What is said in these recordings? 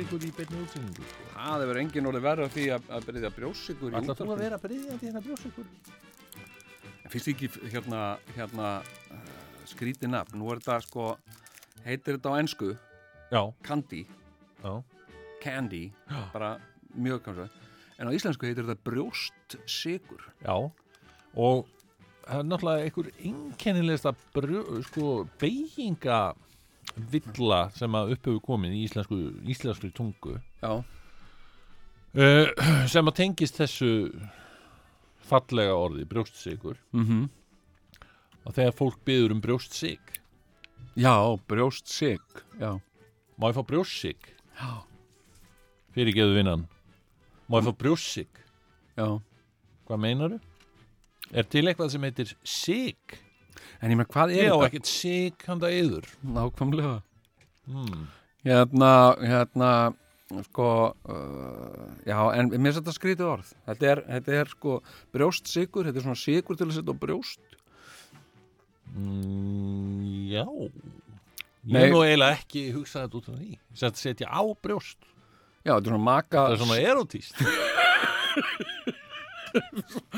Brjósikur í beinni útsendingu sko. Það hefur enginn orðið verra af því að, að byrja brjósikur Ætlar þú að vera að breyðja hérna brjósikur? Fyrst ekki hérna, hérna uh, skrítið nafn. Nú er þetta sko, heitir þetta á ennsku, Já, Candy, já Candy, Já. bara mjög kannski. En á íslensku heitir þetta brjóstsikur. Já, og það er náttúrulega einhver einkennilegsta brjó, sko, beiginga villa sem að upp hefur komið í íslensku, íslensku tungu uh, sem að tengist þessu fallega orði, brjóstsikur mm og þegar fólk byður um brjóstsik Já, brjóstsik, já. má ég fá brjóstsik Já. fyrir geðu vinnan má ég fá brjóstsik Já. hvað meinaru? Er til eitthvað sem heitir sig? En ég með hvað er þetta? ekkert sig handa yður Nákvæmlega. hmm. Hérna, hérna, sko, uh, já, en mér þetta skrítið orð. Þetta er, þetta er sko brjóstsikur, þetta er svona sikur til að setja á brjóst. mm, Já Ég Nei. nú eiginlega ekki hugsað þetta út af því Sett setja á brjóst Já, þetta er svona maka, Það er svona erotíst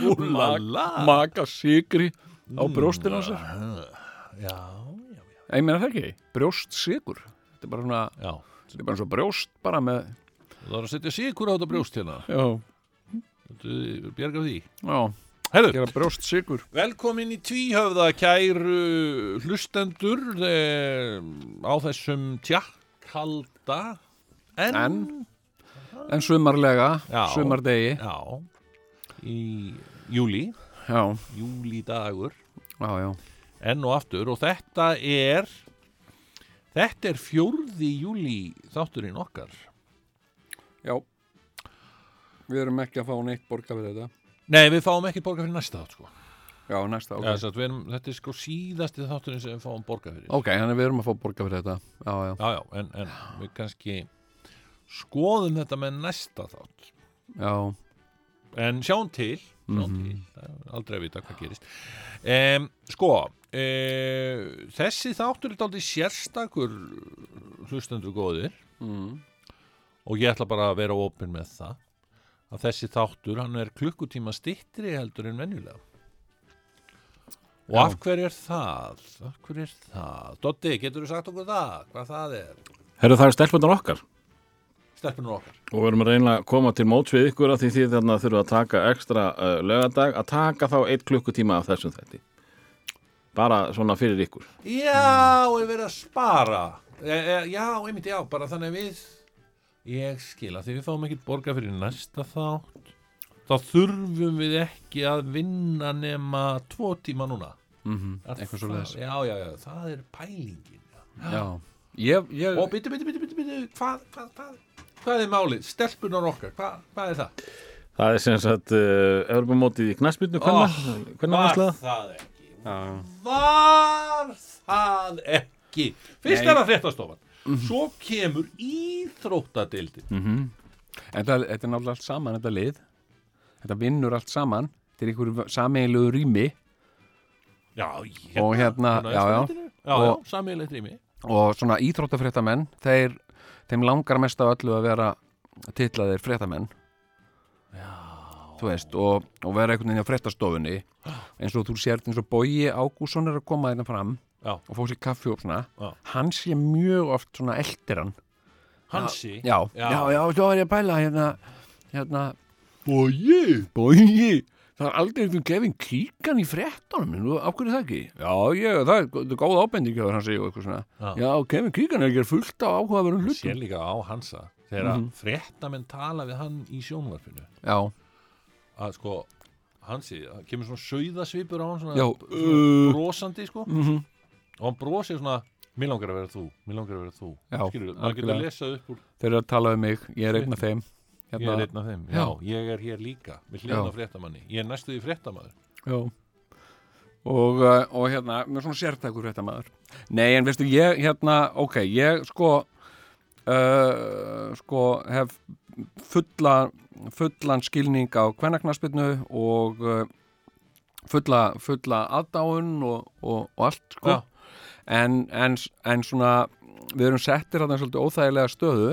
Úlala maka sikri á brjóstin á sér. Já, já, já. Ég meina það ekki, brjóstsikur. Þetta er bara svona, Já, þetta er bara svo brjóst bara með, það er að setja sigur á þetta brjóst hérna. Já, bjargar því? Já, brjóstsikur. velkomin í tvíhöfða kæru hlustendur eh, á þessum tjakkalda en, En? En sumarlega, Já. sumardegi, Já, í júli, já, júlidagur já, já. enn og aftur og þetta er þetta er fjórði júli þátturinn okkar Já, við erum ekki að fá neitt borga við þetta. Nei, við fáum ekki borga fyrir næsta þátt sko. Já, næsta, ok. okay. ja, erum, þetta er sko síðasti þátturinn sem við fáum borga fyrir Ok, þannig við erum að fá borga fyrir þetta. Já, já, Já, já, en, en við kannski skoðum þetta með næsta þátt já, en sjáum til. Til það er aldrei að vita hvað gerist um, sko e, þessi þáttur er dálítið sérstakur hlustendur góðir mm. og ég ætla bara að vera opinn með það að þessi þáttur, hann er klukkutíma stittri heldur en venjulega og Já. af hverju er það? af hverju er það? Dotti, getur þú sagt okkur það? hvað það er? Herru, það er stelpunar okkar Stelpunum okkar. Og við erum að reyna að koma til móts við ykkur að því því þarna þurfum að taka ekstra uh, lögadag að taka þá eitt klukkutíma af þessum þetti bara svona fyrir ykkur. Já, er verið að spara. E, e, Já, einmitt já, bara þannig við. Ég skil að því við fáum ekkert borga fyrir næsta þátt. Þá þurfum við ekki að vinna nema tvo tíma núna. Mm Er eitthvað svo það- leiðis. Já, já, já, það er pælingin já. Já, ég, ég, Og byttu, byttu, byttu hvað, hvað, hvað, hvað er málið? Stelpunar okkar, hvað, hvað er það? Það er sem sagt uh, Evropamótið í knæspilnu hvernig, hvernig Var var það? ekki? já, Var það ekki? Fyrst Nei. er það fréttastofan Svo kemur íþróttadildin mm þetta, þetta er náttúrulega allt saman, þetta lið. Þetta vinnur allt saman. Þetta er einhverju sameiginlegu rými Já, Og hérna, já, já. já, já, Og- samíðilegt rými og svona íþróttafréttamenn, þeir, þeim langar mest af öllu að vera titlaðir fréttamenn, Já, þú veist, og, og vera einhvern veginn á fréttastofunni, eins og þú sért eins og Bogi Ágússon er að koma hérna fram Já. og fá sér kaffi og svona, Já. hann sé mjög oft svona eldir hann. Hansi Já, Já. já, já, svo var ég að pæla hérna, hérna, Bogi, Bogi, það er aldrei einhvern gefin kíkan í fréttunum, nú, á hverju það ekki? Já, ég, það er, það góð ábending hjá þér, hann segir og eitthvað svona. Já. Já, Kevin Kíkan er ekki fullt á áhugaverðum Sér hlutum. líka á Hansa Þegar mm Mhm. fréttamenn tala við hann í sjónvarpinu Já, að sko Hansi, það kemur svona sauðasvipur á hann svona, Já, svona uh. brosandi sko mm og hann brosir svona Mér langar að vera þú, mér langar að vera þú Skilur, maður getur að lesa upp úr þeir eru að tala um mig, ég er einn af þeim Ég er einn af þeim, já, Já. ég er hér líka Við Já. á fréttamanni, ég er næstu því fréttamaður. Já. Og, uh, og hérna, með svona sértækur þetta maður Nei, en veistu, ég hérna, ok, ég sko uh, sko hef fulla fullan skilning á kvennaknaspinu og uh, fulla, fulla aðdáun og, og, og allt sko. En, en, en svona við erum settir þarna svolítið óþægilega stöðu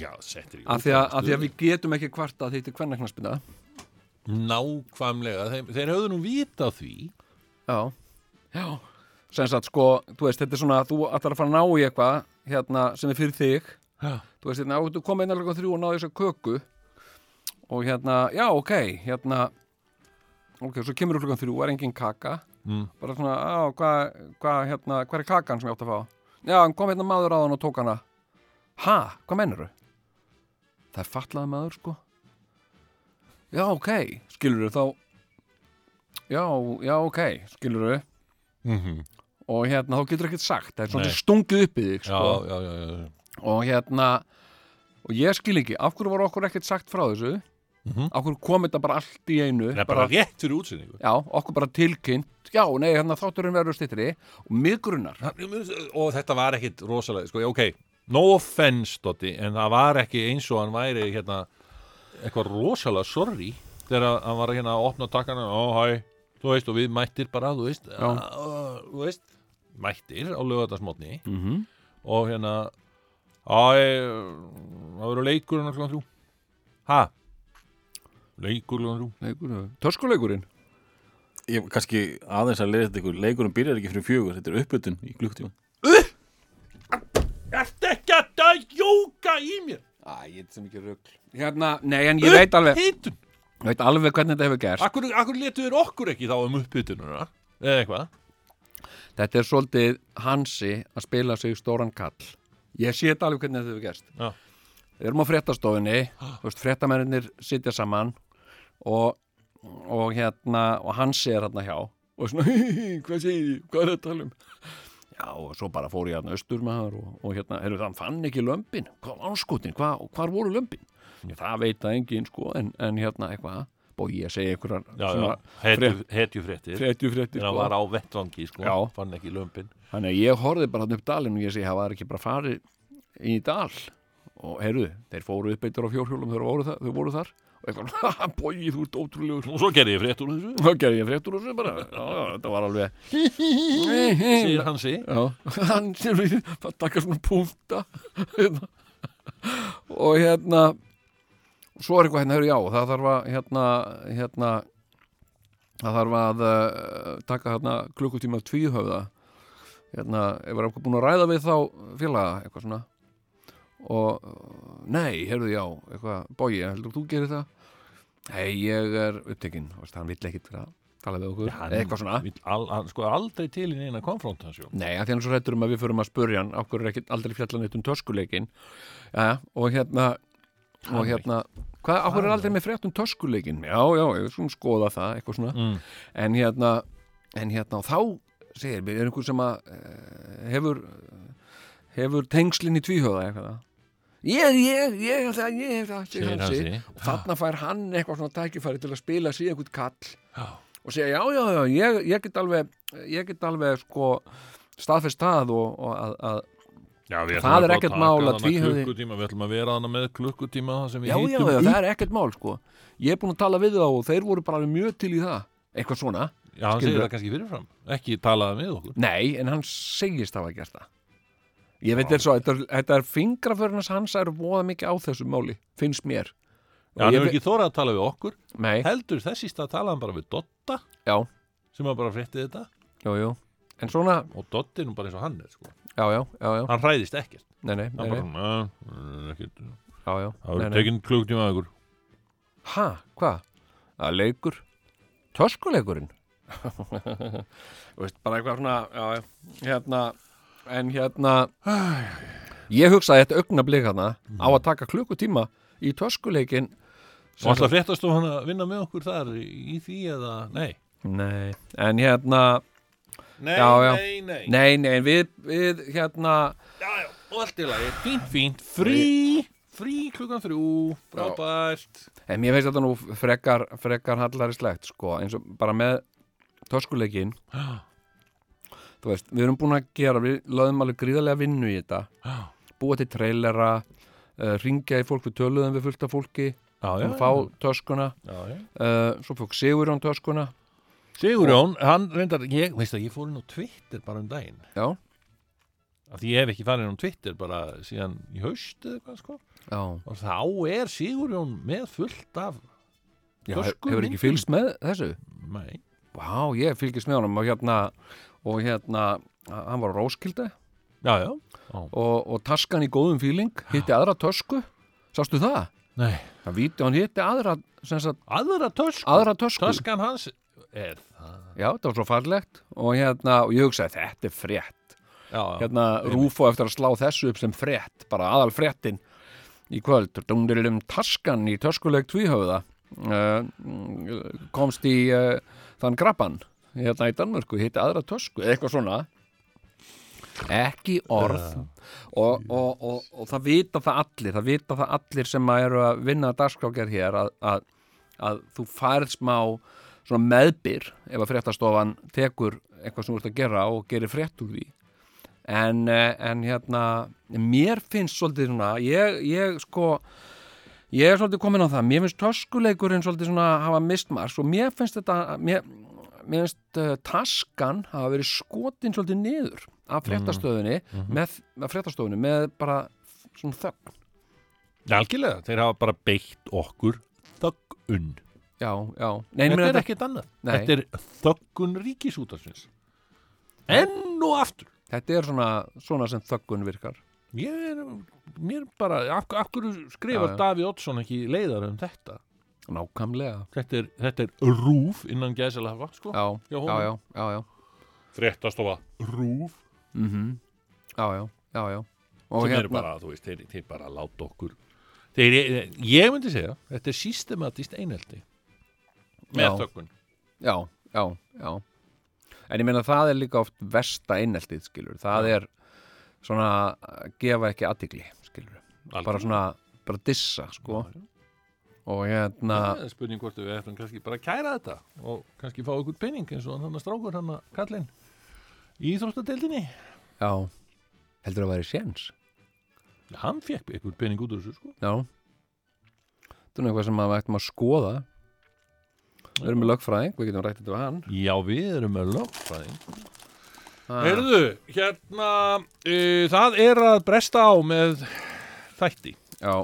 Já, settir í af því, að, af því að við getum ekki kvarta því til kvennaknaspina Nákvæmlega, þeir, þeir höfðu nú vita því. Já, já. Sem sagt sko, þú veist, þetta er svona þú ætlar að fara að ná í eitthvað hérna, sem er fyrir þig. Já, þú veist, hérna, þú komið inn alveg þrjú og náðu þessar köku og hérna, já, ok hérna ok, svo kemur þú klukkan þrjú, er engin kaka. Mm. bara svona, á, hvað hva, hérna, hvað er kakan sem ég átt að fá? Já, hann kom hérna maður á hann og tók hana. Ha, hvað mennur það er fallaði maður, sko. Já, ok, skilur þá já, já, ok, skilur Mm og hérna þá getur ekkert sagt. Það er svona stungið upp í þig sko. já, já, já. og hérna og ég skil ekki, af hverju var okkur ekkert sagt frá þessu? Mhm. af hverju kom þetta bara allt í einu? Það er bara rétt fyrir útsinningu já, okkur bara tilkynnt. Já, nei, hérna þátturinn verður stittri og mig grunnar Og þetta var ekkit rosalega, sko, ok No offense, Dotti, en það var ekki eins og hann væri hérna eitthvað rosalega sorry þegar hann var hérna að opna takkana ó, hæ, þú veist, og við mættir bara, þú veist, Já. uh, þú veist mættir á lögatarsmotni mm -hmm. og hérna æ, það verður leikur hann klokkan þrjú. Ha? leikur klokkan þrjú. Töskuleikurinn? Ég kannski aðeins að leiða þetta ykkur Leikurinn byrjar ekki fyrir fjögur, þetta er uppbytun í klukktíma Ertu ekki að jóka í mér? Æ, ég er sem ekki rugl. Hérna, nei, en ég veit alveg Hitun veit alveg hvernig þetta hefur gerst. Akkur, akkur letu þér okkur ekki þá um uppbytununa eða eitthvað? Þetta er svolítið hansi að spila sig stóran kall. Ég sé þetta alveg hvernig þetta hefur gerst. Já. við erum á fréttastofunni þú veist, fréttamennir sitja saman og, og hérna og hansi er hérna hjá og svona, hvað segir ég, hvað er þetta að tala um já, og svo bara fór ég hérna austur maður og, og hérna, heyrðu, hann fann ekki lömpin hvað anskutin, hvað, og hvar voru lömpin það veit það engin, sko en, en hérna, eitthvað, bói ég að segja einhverjar Já, já, svona hetju, hetjufréttir. fréttu frétti, Þegar hann var á vettvangi, sko Já. Fann ekki lömpin Þannig að ég horfði bara upp dalinn og ég segi, það var ekki bara farið í dal? Og heyrðu, þeir fóru upp eittur á fjórhjólum þegar voru, þar, þau voru þar og eitthvað, haha, bói, þú ert ótrúlegur. Og svo gerði ég frétt úr þessu. Þá gerði ég fréttur og þessu bara. Já, þetta var alveg Segir Hansi við það taka svona púnta hérna. og hérna svo er eitthvað hérna, heyrðu, já, það þarf að hérna, hérna það þarf að uh, taka hérna klukkutíma tvíhöfða hérna, ef var eitthvað búin að ræða við þá félaga, eitthvað svona og nei, heyrðu, já eitthvað, bói, heldur þú gerir það? Nei, ég er upptekinn hann vill ekkit vera að tala við okkur. Hann eitthvað svona. vill al, hann sko aldrei til í neina konfrontasjón. Nei, að því hann er svo rættur um að við förum að spurja hann okkur er ekki aldrei fjallan eitt um töskuleikin ja, og hérna og hérna, hvað, okkur er aldrei með frétt um töskuleikin já, já, ég svona skoða það eitthvað svona, mm. en hérna en hérna, og þá segir mér, er einhver sem að uh, hefur hefur tengslinn í tvíhjóða eitthvað ég, ég, ég það, ég það segir Hansi. Hansi og þarna fær hann eitthvað svona tækifæri til að spila sig einhvern kall Já. og segja já, já, já, ég, ég get alveg ég get alveg sko staðfest það og, og að, að Já, Það er að ekkert mál að klukkutíma, Við ætlum að vera hana með klukkutíma já, já, það er ekkert mál sko. Ég er búin að tala við þá og þeir voru bara mjög til í það. Eitthvað svona, Já, hann segir það kannski fyrirfram Ekki talaði með okkur. Nei, en hann segist hafa gert það ég veit þér svo, þetta er, þetta er fingraförnars hans er voða mikið á þessu máli finnst mér. Já, hann hefur ekki þórað að tala við okkur. Nei, Heldur þess í stað talaði hann bara við Dotta já, sem var bara fréttið þetta. Jú, jú. En svona, og Dotti er nú bara eins og hann er sko. já, já, já, já. Hann hræðist ekkert. Nei, nei, Hann nei, bara, nei, "Nei, það er ekkert já, já, Það nei, nei. tekinn klukkutíma að ykkur. Ha, hvað? Það leikur. Töskuleikurinn? Þú veist, bara eitthvað svona já, já, hérna en hérna ég hugsaði þetta augnablík hana á að taka klukkutíma í töskuleikin Og alltaf fréttast þú hann að vinna með okkur þar í, því eða Nei? Nei, en hérna nei, Já, já. nei, nei, Nei, nei, við, við hérna Já, já, og allt í lagi, fínt, fínt. Frí, frí klukkan þrjú. Frábært. En mér finnst þetta nú frekar, frekar hallarislegt, sko, eins og bara með töskuleikin Þú veist, við erum búin að gera, við lögðum alveg gríðarlega vinnu í þetta. Já, Búa til trailera, uh, ringja í fólk við töluðum við fullt af fólki. Já, og fá töskuna. Já, já. uh, Svo fólk Sigurjón töskuna. Sigurjón, hann reyndar ég, veist að ég fór inn á Twitter bara um daginn. Já, af því ég hef ekki farið inn á Twitter bara síðan í haust eða hvað sko. Já, og þá er Sigurjón með fullt af já hef- Tösku hefur ekki fylgst með þessu? Nei, Vá, ég fylgist með honum og hérna, og hérna, hann var á Róskilde já, já. Og, og taskan í góðum fíling, hitti aðra tösku, sástu það? Nei, Það víti hann hitti aðra, sagt, aðra tösku? aðra tösku. Töskan hans er það. Já, það var svo farlegt. Og hérna, og ég hugsaði, þetta er frétt. Já, já, Hérna, Rúfo eftir að slá þessu upp sem frétt, bara aðal fréttin í kvöld. Dungdilum taskan í töskuleik tvíhöfða uh, komst í uh, þann grabban hérna í Danmörku, hitti aðra tösku, eitthvað svona. Ekki orð. Og, og, og, og það vita það allir, það vita það allir sem að eru að vinna dagskrákjar hér að, að, að þú færð smá meðbyr ef að fréttastofan tekur eitthvað sem þú ert að gera og gerir frétt úr því en, eh, en hérna mér finnst svolítið svona ég, ég sko ég er svolítið komin á það, mér finnst töskuleikurinn svolítið svona hafa mistmars og mér finnst þetta mér, mér finnst uh, taskan hafa verið skotin svolítið niður af fréttastöðunni með, með fréttastofunni með bara svona þögn. Já, algjörlega, þeir hafa bara beitt okkur þöggun. Já, já, Nei, Þetta er ekkert annað. Nei. Þetta er þöggun ríkisútarsins Enn og aftur. Þetta er svona, svona sem þöggun virkar. Ég er, mér bara af, af hverju skrifar. Daví Oddsson ekki leiðar um þetta nákvæmlega. Þetta er, þetta er rúf innan gæsalafa sko. já, Já, já, já, já, já. Fréttastofa. Rúf. Mm já, já, já, já. Og sem hérna, eru bara, þú veist, þeir, þeir bara láta okkur þeir, ég myndi segja þetta er systematist einelti. Með Já. þöggun. Já, já, já. En ég meina það er líka oft versta eineltið, skilur, það Já. er svona að gefa ekki aðtikli, skilur, bara svona bara dissa, sko og hérna, Það er spurning hvort við ættum kannski bara að kæra þetta og kannski fá ykkur penning eins og hann að strákur hann að kallinn í Íþróttadeildinni. Já. Heldur að væri séns? Hann fekk ykkur penning út úr þessu sko. Já. Það er eitthvað sem við ættum að skoða. Við erum með lögfræðing, við getum rætt þetta við hann. Já, við erum með lögfræðing. Heyrðu, hérna uh, það er að bresta á með þætti. Já,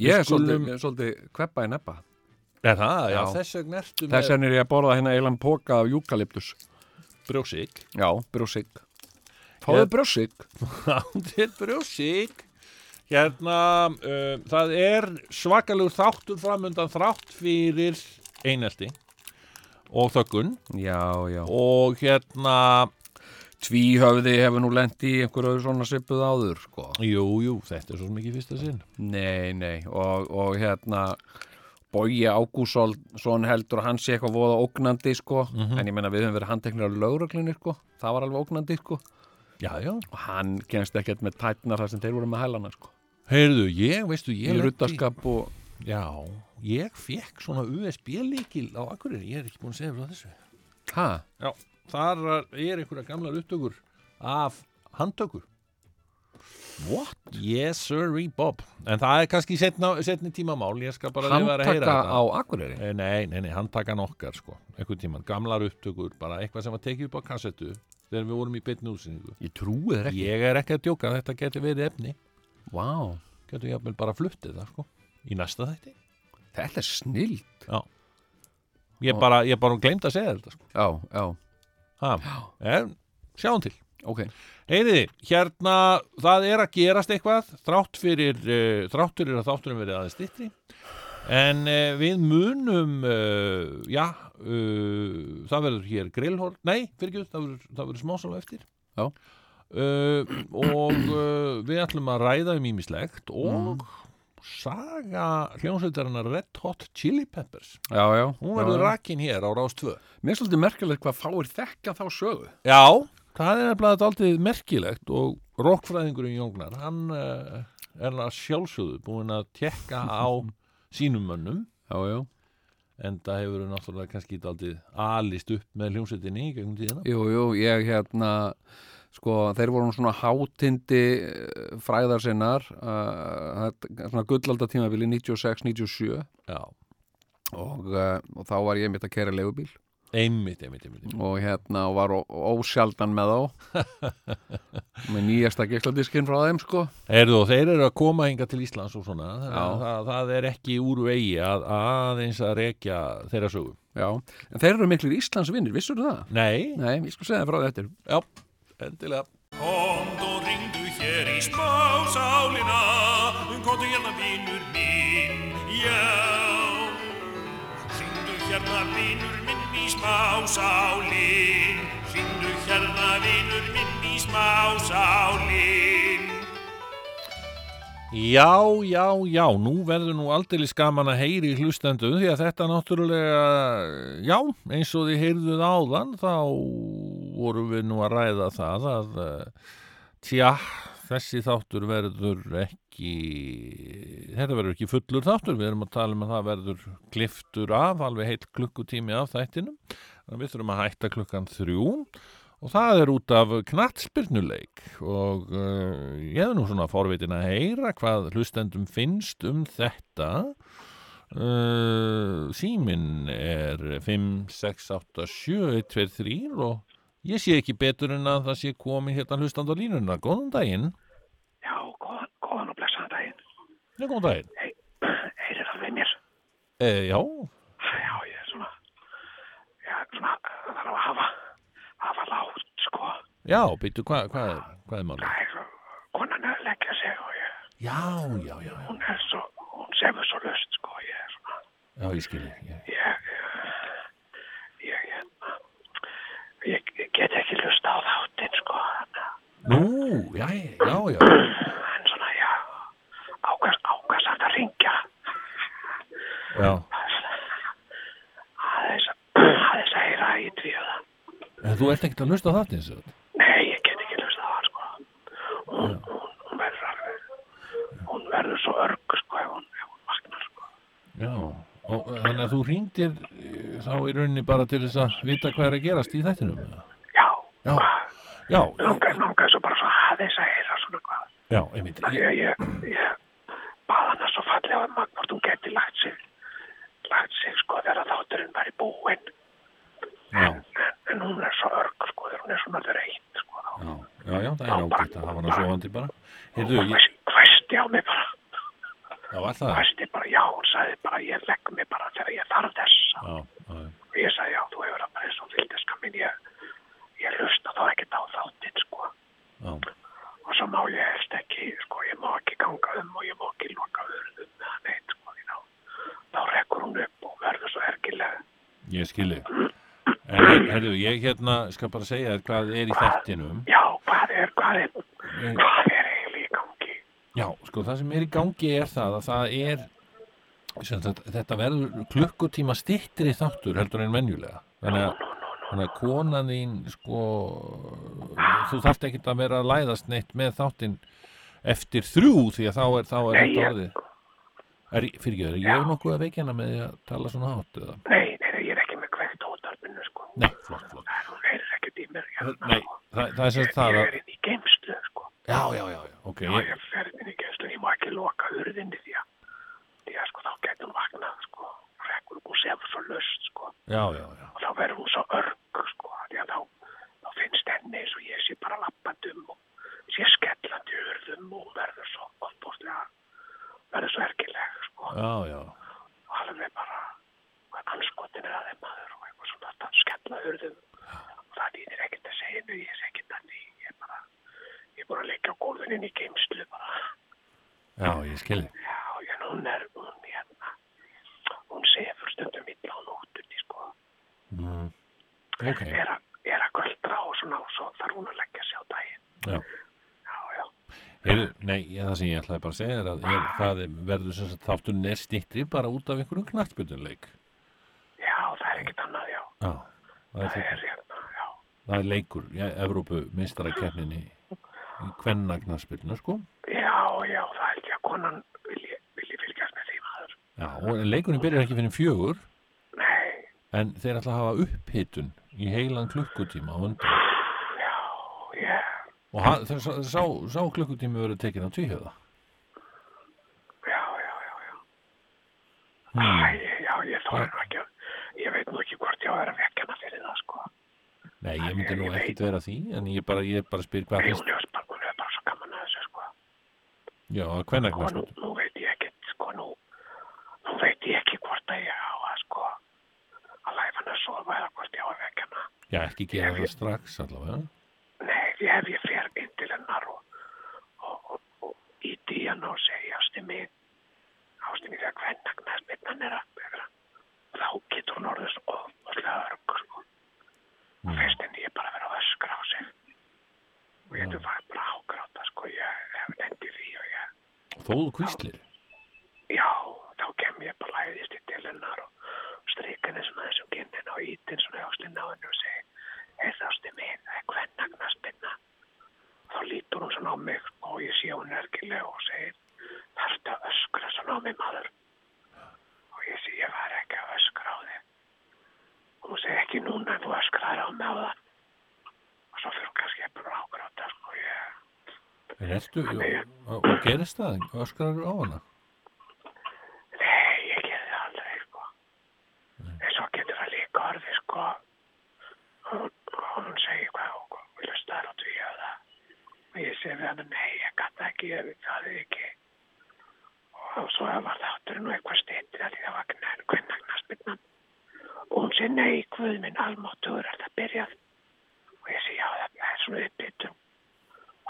ég er skulum- svolítið, svolítið kveppa í neppa Er það? Já, Já. þess vegna ertu þess með vegna er ég að borða hérna eilan póka af júkaliptus brjósík já, brjósik. Fáðu Ég- brjósik. Til brjósík Hérna, uh, það er svakalegur þáttur framundan þrátt fyrir einelti og þöggun. Já, já. Og hérna, tvíhöfði hefur nú lent í einhverju svona svipuð áður sko. jú, jú, þetta er svo mikið fyrsta sinn. nei, nei og, og hérna Bogi Ágússon heldur að hann sé eitthvað voða ógnandi sko. en ég meina við höfum verið handteknir á lögreglunni sko. það var alveg ógnandi sko. Já, já. og hann kemst ekkert með tætnar þar sem þeir voru með hælana sko. Heyrðu, ég, veistu, ég í ruttaskap og Já, ég fekk svona USB-líkil á Akureyri, ég er ekki búin að segja frá þessu. ha, Já, þar er einhverja gamlar upptökur af handtöku. What? Yes, sir, Bob. En það er kannski setna, setni tímamál, ég skal bara lifa að heyra handtaka þetta. á Akureyri Eh, Nei, nei, nei, handtakan okkar sko einhvern tíman, gamlar upptökur, bara eitthvað sem var tekið upp á kassettu þegar við vorum í beinni útsynningu ég trúi þér ekki Ég er ekki að djóka, þetta getur verið efni wow. getur jafnvel bara fluttið það sko í næsta þætti þetta er snill Ég Ó. bara, ég bara glemt að segja þetta sko já, já. En, sjáum til. Ok. Heyriði, hérna, það er að gerast eitthvað þrátt fyrir, uh, þrátt fyrir að þátturum verið aðeins styttri en uh, við munum uh, já uh, það verður hér grillhól nei, fyrir ekki, það verður, smásal eftir. Já. uh, og uh, við ætlum að ræða um ímislegt og saga hljónsveitarinnar Red Hot Chili Peppers Já, já. hún verður rakin hér á Rás 2 Mér er svolítið merkilegt hvað fáir þekka þá sögu. Já, það er nefnilega aldrei merkilegt og rockfræðingurinn Jóngnar, hann uh, er sjálfsögðu búin að tekka á sínum mönnum Já, já. en það hefur náttúrulega kannski aldrei alist upp með hljómsveitinni í gegnum tíðina. Jú, jú, ég hérna, sko, þeir voru svona hátindi eh, fræðar sinnar, uh, svona gullalda tímabili 96-97 Já, og, uh, og þá var ég mitt að kæra legubíl einmitt, einmitt, einmitt. og hérna var ósjaldan með þá með nýjasta geisladiskinn frá þeim, sko. Heyrðu, þeir eru að koma hinga til Íslands og svona, þannig Já. að það, það er ekki úr vegi að aðeins að rekja þeirra sögu. Já, en þeir eru miklir Íslandsvinnir, vissur það? Nei, Nei, ég skal segja það frá þetta. já, endilega. Komd og ringdu hér í smásálina Komdu hérna vinur minn, já Ringdu hérna vinur minn í smásálin Ringdu hérna vinur minn í smásálin Já, já, já, nú verður nú aldeilis gaman að heyri hlustendu því að þetta náttúrulega, já, eins og þið heyrðuð áðan þá vorum við nú að ræða það að, eh, tja, þessi þáttur verður ekki, þetta verður ekki fullur þáttur, við erum að tala um að það verður kliftur af, alveg heilt klukkutími af þættinum, við þurfum að hætta klukkan þrjú og það er út af knattspyrnuleik. Og uh, ég hef nú svona forvitin að heyra hvað hlustendum finnst um þetta. Uh, símin er 5, 6, 8, 7 1, 2, 3 og ég sé ekki betur en að það sé komið hérna hlustand á línuna, góðan daginn Já, góðan, góðan og blessaðan daginn. Já, góðan daginn Hey, heyrir það við mér? e, Já, Já, ég er svona, já, svona, það þarf að hafa, hafa látt, sko. já, býttu, hvað hva er, hvað er málið? Það er svo, konan er að leggja sig og ég, Já, já, já, hún er svo, hún sefur svo lust, sko, ég er svona, já, ég skilji ég, ég, ég, hérna, ég, get ekki lusta á þáttinn, sko, Nú, já, já, já. En svona, já, ákvæmst, ákvæmst að ringja, Já, aðeins, aðeins að heyra í tvíuða. en þú ert ekkert að hlusta á það eins og Nei, ég get ekki hlust á það, sko. Hún, hún, hún verður alveg, hún verður svo örg, sko, ef hún, ef hún vaknar, sko. Já, og þannig að þú ringdir eh, þá í rauninni bara til þess að vita hvað er að gerast í þættinum? Já, Já, já, langar, langar svo bara svo aðeins að heyra svona hvað. já, einmitt því að ég, ég bað hana svo fallega um að hvort hún geti lagt sig, lagt sig, sko, þegar þátturinn var í búinn. Já, En, en hún er svo örg, sko, þegar hún er svona þreitt, sko. já, já, já, það er ágætt að hafa hana sofandi bara Heyrðu, Hún ég, hvæs- hvæsti á mig bara, já, alltaf hvæsti bara, já, hún sagði bara, ég legg mig bara þegar ég þarf þess. Já, já, Og ég sagði, já, þú hefur það bara eins og fylgdiska minn, ég, ég hlusta þá ekkert á þáttinn, sko. já, Og svo má ég helst ekki, sko, ég má ekki ganga um og ég má ekki loka urðum með hann eitt, sko, því þá, þá rekkur hún upp og verður svo ergilega. ég skilji En, heyrðu, ég hérna skal bara segja þér hvað er í þættinum Já, hvað er, hvað er, Eh, hvað er? Já, sko, það sem er í gangi er það að það er sem sagt, þetta verður klukkutíma styttri þáttur heldur en venjulega þannig að, þannig að konan þín sko þú þarft ekkert að vera að læðast neitt með þáttinn eftir þrjú því að þá er, þá er þetta ég- orðið er, fyrir ekki, er ég nokkuð að veikjana með því að tala svona hátt eða? Nei, nei, ég er ekki með kveikt ótarpinu, sko. Nei, flott, flott Það er, hún í mér, hérna. Nei, það, það er sem Ég, það ég að er inn í geimslu, sko. Já, já, já, já, ok Já, ég, ég fer inn í geimslu, ég má ekki loka urðinni því að, því að, sko, þá getur hún vaknað, sko. Rekkur upp og sefur svo löst, sko. Já, já, já og þá verður hún svo örg sko, því að þá, þá finnst henni eins og ég sé bara lappandum og sé skellandi í urðum og hún verður svo ofbústlega verður svo ergileg sko, Já, já, og alveg bara hvað anskotin er að þeim maður og eitthvað svona að skella urðum og það dýðir ekkert að segja nú, ég sé ekkert að því ég er bara, ég er bara að leggja á gólfinu inn í geimslu bara, já, ég skilji já, en hún er hún hérna, hún sefur stundum illa á nóttunni sko mm. Ok, er að, er að göldra og svona og svo þarf hún að leggja sig á daginn. já Já, já. Heyrðu, nei, ég, það sem ég ætlaði bara að segja er að er, það er, verður sem sagt þátturinn er stittri bara út af einhverjum knattbjörnuleik. Já, það er ekkert annað, já. Já, það er, Það þetta, er hérna, já. það er leikur, já, Evrópu meistarakeppninni í kvenna knattbjörnu, sko. Já, já, það held ég að konan vilji, vilji fylgjast með því maður. Já, og leikurinn byrjar ekki fyrir fjögur, Nei, en þeir ætla að hafa upphitun í heilan klukkutíma á undan. já, ég, Og hann, sá, sá, klukkutími verður tekin á tvíhjöða. já, já, já, já. Hmm. Æ, já, ég þóra nú ekki að, ég veit nú ekki hvort ég á að vera vekkjana fyrir það, sko. Nei, ég Ég ekkit vera því, en ég bara, ég bara spyr hvað hún er bara, hún er bara svo gaman að þessu, sko. Já, kvenna Sko, nú, nú veit ég ekkert, sko, nú, nú veit ég ekki hvort að ég á að, sko, að læfa hann að sofa eða hvort ég á að vekkjana. Já, ekki gera Ég- það strax allavega. Nei, því ef ég fer inn til hennar og, og, og, og íti í hann og segi ástu mig, ástu mig þegar hvenna knæspinnan er að vera, þá getur hún orðið svo ofaslega örg, sko. Og fyrst henni ég bara vera að öskra á sig. Og ég hefði bara bara að ágráta, sko, ég hef endið því og ég, Þó þú kvíslir. já, þá kem ég bara læðist í til hennar og strík henni svona þessum kinnin og ítin svona ástin á henni og segi, heyrðu ástu mig, það er hvenna knæspinna. þá lítur hún svona á mig og ég sé hún ergilega og segir þarftu að öskra svona á mig maður og ég sé ég var ekki að öskra á þig og hún segir ekki núna en þú öskraðir á mig á það og svo fyrir hún kannski að bara ágráta sko ég En ertu, Nei. og, og gerist það? Öskrar á hana? nei ég gerði það aldrei sko en svo getur það líka orðið sko og og hún segir hvað og vilja staðar á því að það og ég segi við hann nei ég gæti ekki ég það er ekki og svo var þátturinn nú eitthvað stýttið að því það var knæn kvennagnarspinnan og hún segi nei guð minn almáttugur er það byrjað og ég segi já það er svona uppbyttum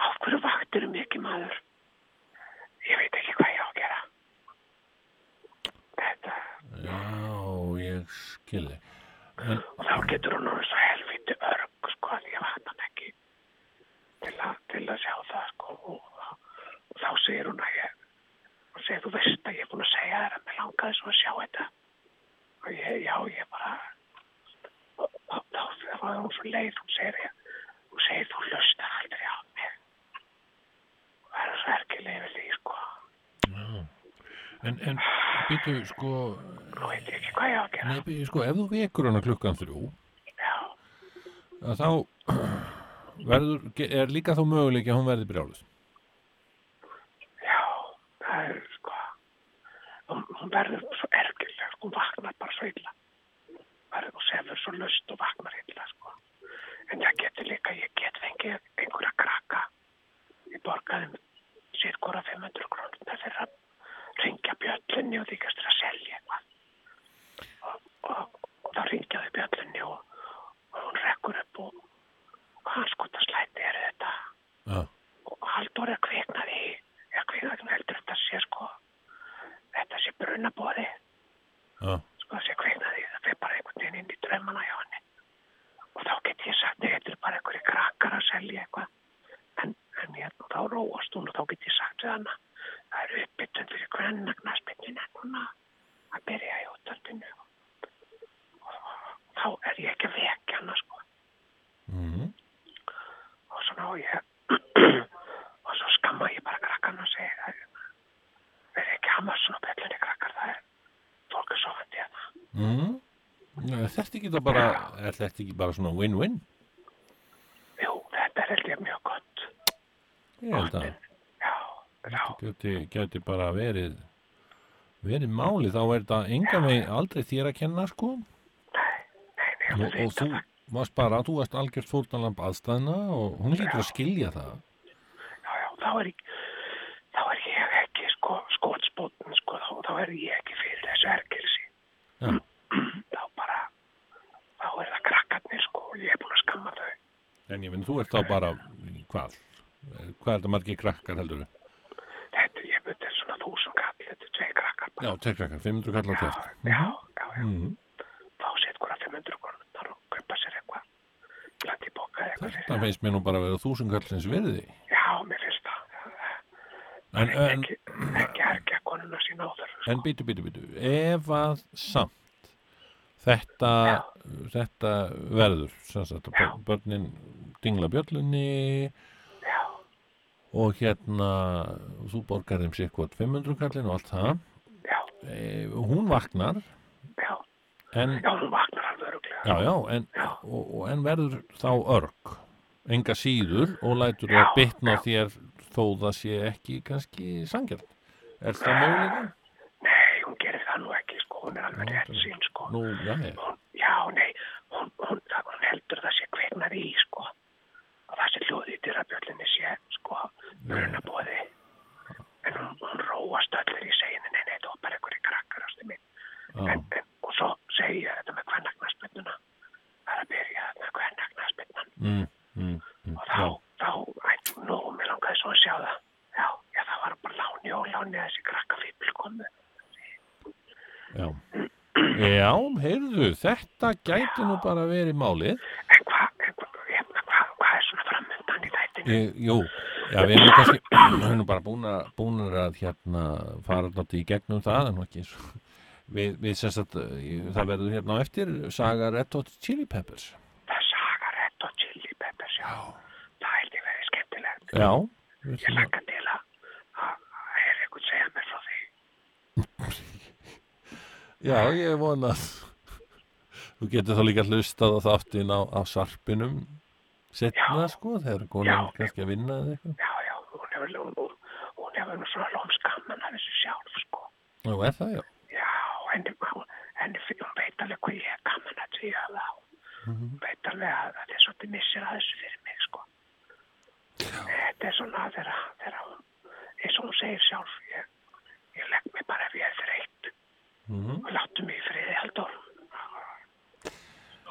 og af hverju vaktir um ekki maður ég veit ekki hvað ég á að gera þetta Já, ég skilði. En, og þá getur hún orðið svo helviti örg sko því að vatna hann ekki til að, til að sjá það sko og, og þá segir hún að ég og segir þú veist að ég er búin að segja þér að mér langaði svo að sjá þetta og ég, já ég bara og, og þá þá var hún svo leið hún segir ég hún segir þú hlustar aldrei á mig. Og verður svo erkileg yfir því sko. En, en býtu, sko, nú veit ég ekki hvað ég á að gera. Nei, býtu, sko, ef þú vekur hana klukkan þrjú, já, þá verður, er líka þá möguleiki að hún verði brjálust. Já, það er sko, hún, hún verður svo ergileg, hún vaknar bara svo illa. Verður hún sefur svo lust og vaknar illa, sko. En það getur líka, ég get fengið einhverja krakka. Ég borgaði sér hvora 500 krónuna fyrir að ringja bjöllunni og þykast þér að selja eitthvað. Og, og, og þá ringjaði bjöllunni og, og hún rekkur upp og, og hans skota slæti er þetta Já, og Halldór er kviknaði í eða kviknaði hún heldur þetta sé sko þetta sé brunabóði já, sko það sé kviknaði það fyrir bara einhvern veginn inn í draumana hjá henni og þá get ég sagt nei, þetta er bara einhverju krakkar að selja eitthvað en, en hérna þá róast hún og þá get ég sagt við hana það eru uppbytun fyrir hvernig knaspinnin en núna að byrja í útaldinu og þá er ég ekki að vekja hana sko mm, og svona og ég og svo skamma ég bara krakkan og segi það verður ekki hamar svona bjöllunni krakkar það er fólk er sofandi hérna mm. Já, er þetta ekki þá bara, er þetta ekki bara svona win-win? jú, þetta er held ég mjög gott Ég held að geti, geti bara verið verið máli, þá er þetta enga veginn aldrei þér að kenna, sko. nei, nei, nei, Og, og þú varst bara, þú varst algjört fórnalamb aðstæðna og hún lítur að skilja það. já, já, þá er ég þá er ég ekki sko skotspotn sko, þá, þá er ég ekki fyrir þessu ergilsi Já. þá bara þá er það krakkarnir sko og ég er búin að skamma þau En ég finn, þú ert þá bara, hvað? Hvað er þetta margir krakkar heldur? þetta, ég veit, þetta er svona þúsund kall þetta er tvei krakkar Já, tveir krakkar, 500 kall á já, teft. já, já, já. Mm. fá sér hverja 500 krónunar og kaupa sér eitthvað bland í boka eitthvað Þetta finnst mér nú bara að vera þúsund kallsins virði. Já, mér finnst það. En, en, ekki, ekki erkja konuna sína á þörfu. en býtu, býtu, býtu, ef að samt þetta, þetta verður, sagt, að börn- börnin dingla bjöllunni Já, og hérna, þú borgar þeim sér hvort 500 kallin og allt það, e, hún vaknar, en, já, hún vaknar alveg öruglega. já, já, en, og, og, en verður þá örg, enga síður og lætur það bitna á þér þó það sé ekki kannski sangjart. Er það mögulega? Nei, hún gerir það nú ekki, sko, hún er alveg rétt sín, sko. Nú, já, já. Hún, já, nei, hún, hún, það, hún heldur það sé kveiknað í, sko. Og það sé hljóði í dyrabjöllinni sé, sko, brunabóði. En hún, hún róast öllir í seginu, nei, nei, það var bara einhverju krakkar ástu minn. já. En, en, og svo segi ég þetta með kvennagnarsbytnuna. Það er að byrja með kvennagnarsbytnan. Mm, mm, mm, Og þá, þá, æ, nú, mér langaði svo að sjá það. Já, já, það var bara láni og láni að þessi krakkafíbl komu. Já. Já, heyrðu, þetta gæti nú bara verið málið. En hvað, en hvað, hérna, hvað er svona framöndan í þættinu? E, jú, já, við erum kannski, við erum bara búin að, að hérna fara náttúrulega í gegnum það, en ekki svo. Við, við sem sagt, eh, það verður hérna á eftir, Saga Red Hot Chili Peppers. Það er saga Red og Chili Peppers, já. Það held ég verið skemmtilegt. Já, Ég að- lakka til að, að, að heyra einhvern segja mér frá því. já, ég vona að þú getur þá líka hlustað á þáttin á, á sarpinum setna, sko, þegar konan Já. kannski að vinna eða eitthvað. Já, já, hún hefur, hún, hún, hefur svona lómskamman af þessu sjálf, sko. Nú, er það, já. Já, henni, hún, henni, hún veit alveg hvað ég er gaman að því að það. Hún veit alveg að það er svolítið missir að þessu fyrir mig, sko. Þetta er svona þegar, þegar hún, eins og hún segir sjálf, ég, ég legg mig bara ef ég er þreytt. Mhm. og láttu mig í friði Halldór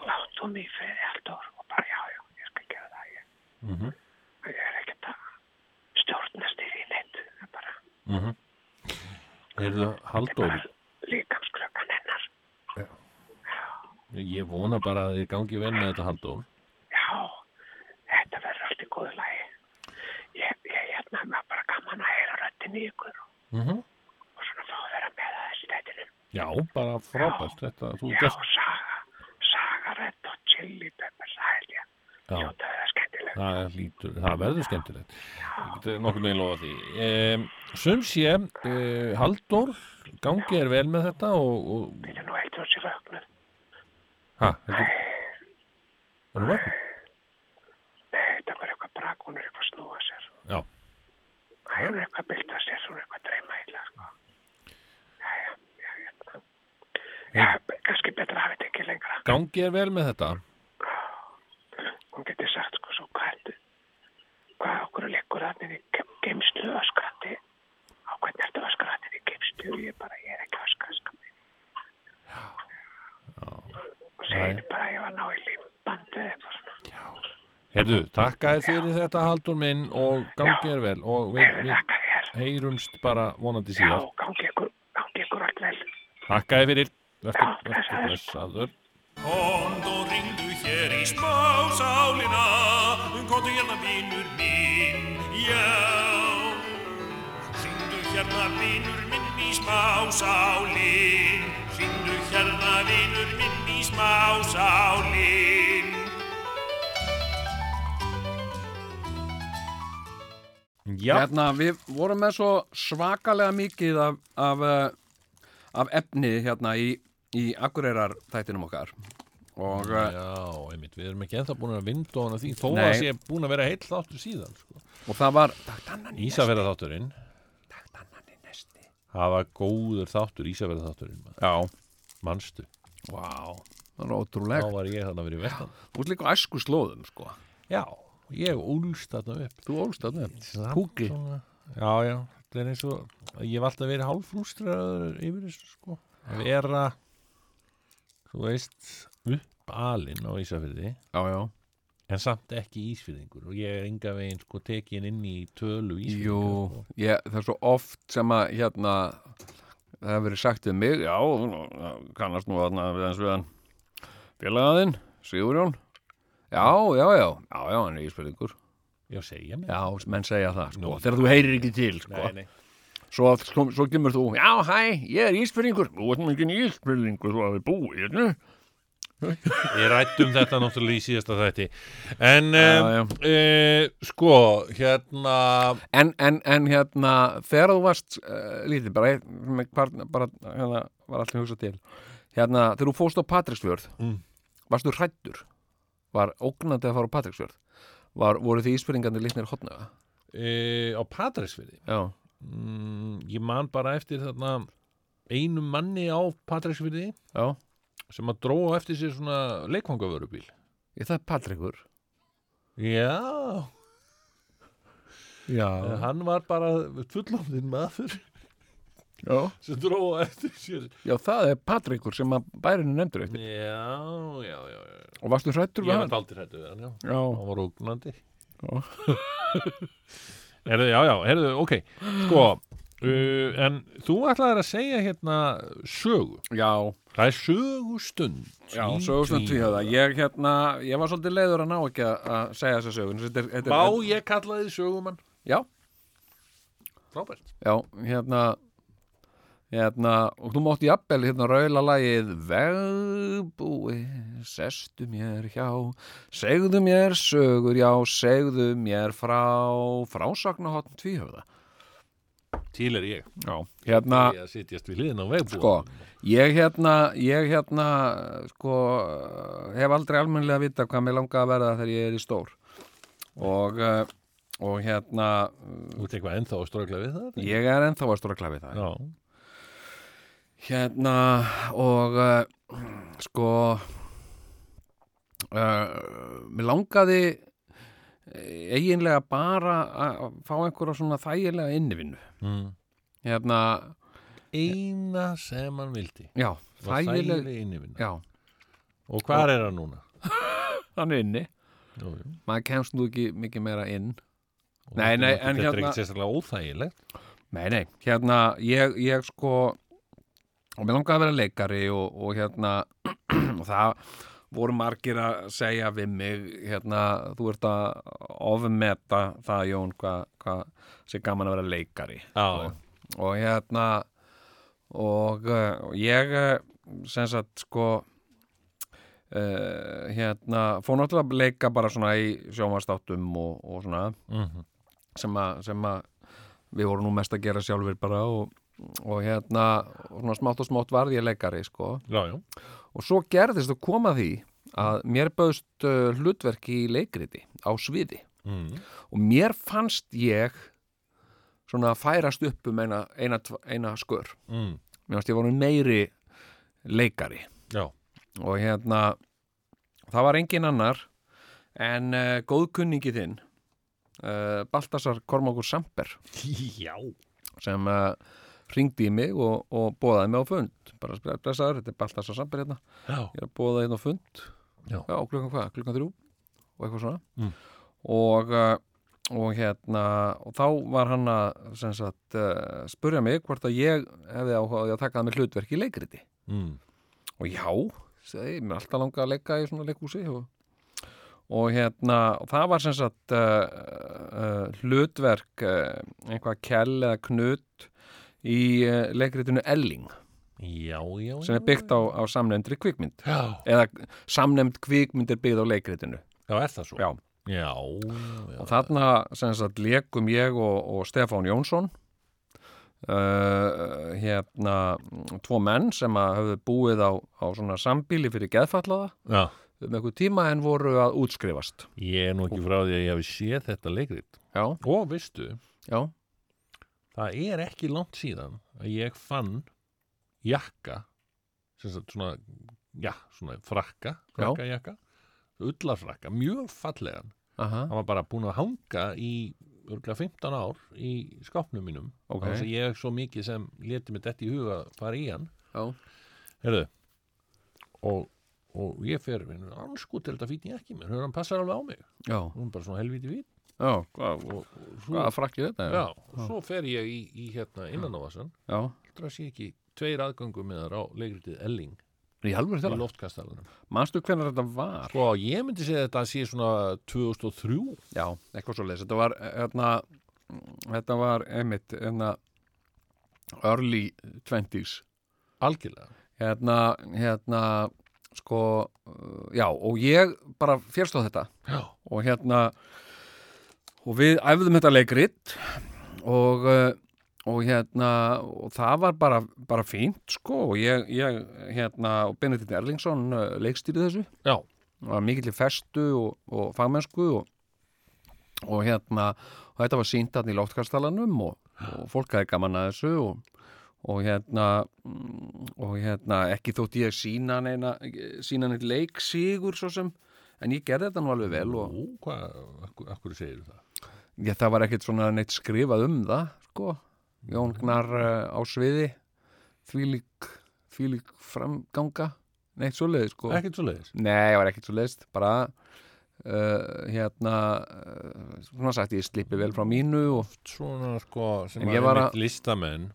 láttu mig í friði Halldór og bara já, já, ég skal gera það ég, Mhm. ég er ekkert að stjórnast í því neitt það er bara, Mhm. Heyrðu, Halldór, líkamsklökan hennar ég vona bara að þið gangi vel með þetta Halldór. já, þetta verður allt í góðu lagi ég, ég hérna með bara gaman að heyra röttin í ykkur Mhm. og svona fá að vera með það þessi tætinu Já, bara frábært þetta, þú já, gert, saga, saga redd og chili peppers, það held ég Já. hljóta að vera skemmtileg það lítur, það verður skemmtilegt. Ég get nokkuð meginn lofa því. Um, sum sé, uh, Halldór, gangi er vel með þetta og, þetta er og sér vögnuð ha, heldur, er það vekk? Nei, þetta var eitthvað brak, hún er eitthvað að snúa sér. Já, Æ, hún er eitthvað að bylta sér, hún er eitthvað að dreyma illa, sko. Já, já, já, já. Já, kannski betra að hafa þetta ekki lengra. Gangi er vel með þetta. Hún geti sagt, sko, svo hvað hvað okkur leikur þarna í ge- geymslu öskrandi, á hvernig ertu öskrandi í geymslu, ég bara, ég er ekki öskrandi, sko. Og segir bara, að ég var ná í lífbandu svona. Herðu, takka þér fyrir þetta Halldór minn og gangi er vel og við, við heyrumst bara vonandi Já, síðar. gangi ykkur, gangi ykkur allt vel. Takka þér fyrir, verður, Já, verður Kond og ringdu hér í smásálina Kondu hérna vinur minn, já. Ringdu hérna vinur minn í smásálin Ringdu hérna vinur minn í smásálin Já, Hérna, við vorum með svo svakalega mikið af, af, uh, af efni hérna í, í Akureyrar þættinum okkar og já, einmitt, við erum ekki ennþá búin að vinda hana því, þó Nei. að sé búin að vera heill þáttur síðan, sko. og það var Ísafjörða þátturinn, það var góður þáttur, Ísafjörða þátturinn, Já, manstu. vá, það var Þá ótrúleg var ég þarna verið vestan. Þú ert líka á æsku slóðum, sko Já, ég úlst þarna upp. Þú ólst þarna Kúki. svona- Já, já, þetta er eins og, ég hef alltaf verið hálfrústraður yfir þessu, sko. Að vera, þú veist, upp alinn á Ísafjörði. Já, já. En samt ekki ísfyrðingur og ég er enga veginn sko tekin inn í tölu Jú, ísfyrðingar sko. ég, það er svo oft sem að hérna það hefur verið sagt við mig já, kannast nú þarna við hans við hann. Félagaðinn, Sigurjón. Já, já, já, já, já, hann er íspillingur Já, segja mér. Já, menn segja það, sko, þegar þú heyrir ekki til, sko. nei Svo, svo, svo kemur þú, já, hæ, ég er ísfyrringur. Þú ert nú ekki ísfyrringur, þú hafið búið, hérna. Ég rættum þetta náttúrulega í síðasta þætti En Já, um, já. e, sko, hérna En, en, en hérna, þegar þú varst uh, lítið, bara, bara, bara hérna, var allir hugsað til. Hérna, þegar þú fóst á Patreksfjörð, Mm. varstu hrættur? Var ógnandi að fara á Patreksfjörð? Var, voru því ísfyrringandi litnir hotnaða? e, Á Patræksfyrði Já, mm, Ég man bara eftir þarna Einum manni á Patræksfyrði Sem að dróa eftir sér svona leikvangavörubíl ég það er Patrekur. Já Já, En Hann var bara fullofnin maður já. Sem dróa eftir sér Já, það er Patrekur sem að bærinu nefndur eftir. Já, já, já, já. Og varstu hrættur Ég við var hann? aldrei hættu við hann, já Já, Hann var ógnandi Já. Herðu, já, já, herðu, ok. Sko, uh, en þú ætlaðir að segja hérna sögu. Já, Það er sögustund já, sögustund því að ég hérna, ég var svolítið leiður að ná ekki að að segja þessa sögun. Þetta er, þetta er, Má ég kalla þið sögumann? Já, Frábært. Já, hérna, hérna, og þú mátt jafnvel hérna raula lagið Vegbúi, sestu mér hjá, segðu mér sögur, já, segðu mér frá, frásagnahotn tvíhöfða. Til er ég Já, hérna, Ég að sitjast við liðin á vegbúa Sko, ég hérna, ég hérna, sko, hef aldrei almennilega vita hvað mér langa að verða þegar ég er í stór. Og, eh, og hérna, Þú eitthvað ennþá að strögla við það? ég er ennþá að stóra klafið það. Já, Hérna, og, uh, sko, uh, mér langaði eh, eiginlega bara að fá einhverja svona þægilega innivinnu. mm. Hérna, Eina sem hann vildi já, var þægileg, þægileg innivinn já, Og hvar er hann núna? hann er inni. Jú, jú. maður kemst nú ekki mikið meira inn Og Nei, nei, en Þetta er hérna- ekki sérstaklega óþægilegt nei, nei, hérna ég, ég sko og mér langaði að vera leikari og, og hérna og það voru margir að segja við mig hérna, þú ert að ofmeta það Jón hvað hva, sé gaman að vera leikari. Já, og hérna og uh, ég uh, sem sagt sko uh, hérna fór náttúrulega að leika bara svona í sjónvastáttum og, og svona mm að, sem að við vorum nú mest að gera sjálfur bara og, og hérna og svona smátt og smátt varð ég leikari sko. Já, já. Og svo gerðist að koma að því að mér bauðst uh, hlutverki í leikriti á sviði. Mm. og mér fannst ég svona færast upp um eina, eina, eina skör. Mm. mér fannst ég voru meiri leikari. Já, og hérna það var engin annar en uh, góðkunningi þinn uh, Baltasar Kormákur Samper. Já. Sem uh, ringdi í mig og, og bóðaði mig á fund. Bara blessaður, þetta er Baltasar Samper hérna. Já, ég er að bóða hérna á fund. Já. klukkan hvað, klukkan þrjú og eitthvað svona. Mm. og, uh, og hérna og þá var hann að sagt, uh, spurja mig hvort að ég hefði áhugaði að taka það með hlutverk í leikriti. Mm. og já, segi, mér er alltaf langað að leika í svona leikhúsi og, og hérna, og það var sem sagt uh, uh, hlutverk einhvað kell eða knut í uh, leikritinu Elling já, já sem er byggt á, á samnefndri kvikmynd. Já, eða samnefnd kvikmynd er byggð á leikritinu. Já, er það svo? já, Já, og þarna sagt leikum ég og, og Stefán Jónsson uh, hérna tvo menn sem að höfðu búið á, á svona sambíli fyrir geðfallaða já. um einhver tíma en voru að útskrifast. Ég er nú ekki frá því að ég hafi séð þetta leikrit. Já, Og veistu, já, það er ekki langt síðan að ég fann jakka sagt svona, já, svona frakka, frakka jakka ullarfrakka, mjög fallegan. Aha, hann var bara búin að hanga í örgulega 15 ár í skápnum mínum. Ok. þannig að ég svo mikið sem leti mig þetta í huga að fara í hann. Já, Heyrðu og, og ég fer anskot til þetta fýtni ekki mér, hann passar alveg á mig? Já, hún er bara svona helviti vít já hvað, og, svo, hvað frakkið þetta? já, og svo fer ég í, í hérna innan á vassan já, heldur að sé ekki tveir aðgöngum með þar á leikritið Elling Í í þeirra. loftkastalanum Manstu hvernig þetta var? Sko, ég myndi segja að þetta sé svona 2003 Já, eitthvað svo leis. Þetta var, hérna, þetta var einmitt, hérna, early 20s. algjörlega Hérna, hérna, sko, já, og ég bara férst á þetta. Já, Og hérna, og við æfðum þetta leikrit og, uh, og hérna, og það var bara, bara fínt, sko, og ég, ég hérna, og Benedikt Erlingsson uh, leikstýrið þessu. já, Það var mikill í festu og, og fagmennsku og, og hérna og þetta var sínt hann í loftkastalanum og, og fólk hafi gaman að þessu og, og hérna mm, og hérna ekki þótt ég sína neina, sína neitt leik sigur svo sem, en ég gerði þetta nú alveg vel og Nú, hvað, akkur segir það? Ég, það var ekkit svona neitt skrifað um það sko, Jón Gnar uh, á sviði þvílík þvílík framganga neitt svoleiði sko. Ekkert svo leiðis Nei, ég var ekkert svo leist, bara uh, hérna uh, svona sagt ég slippi vel frá mínu og Svona sko, sem að er var einmitt listamenn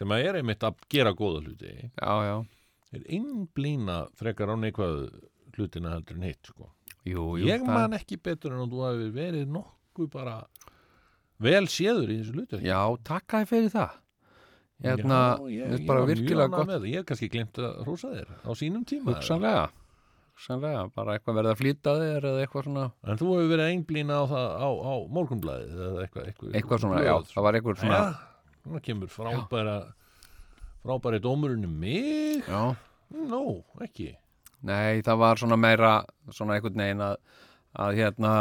sem að er einmitt að gera góða hluti. Já, já, er innblína frekar á neikvæðu hlutina heldur en hitt sko. jú, jú Ég það- man ekki betur en að þú hafi verið nokkuð bara vel séður í þessu hluti Já, takk að fyrir það. Hérna, ég, er ég bara var mjög gott. með það. Ég hef kannski glemt að hrósa þér á sínum tíma hugsanlega hugsanlega, bara eitthvað verið að flýta þér eða eitthvað svona, En þú hefur verið einblína á það á, á morgunblæðið eða eitthvað eitthvað, eitthvað svona, já, það var eitthvað svona Já, núna kemur frábæra frábæri dómurinn um mig? Já, Nó, ekki. Nei, það var svona meira svona einhvern veginn að, að hérna,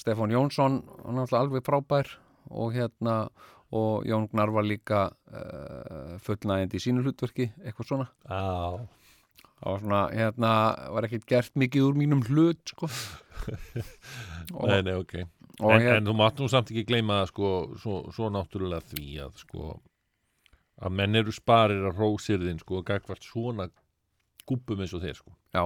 Stefán Jónsson hann er alltaf alveg frábær og hérna, og Jón Gnar var líka uh, fullnægjandi í sínu hlutverki, eitthvað svona. Það var svona, hérna, var ekkert gert mikið úr mínum hlut, sko. Og, nei, nei, ok. og en, hérna, en þú mátt nú samt ekki gleyma sko, svo, svo náttúrulega því að sko að menn eru sparir að rósirðin sko gagvart svona gúpum eins og þeir sko. Já,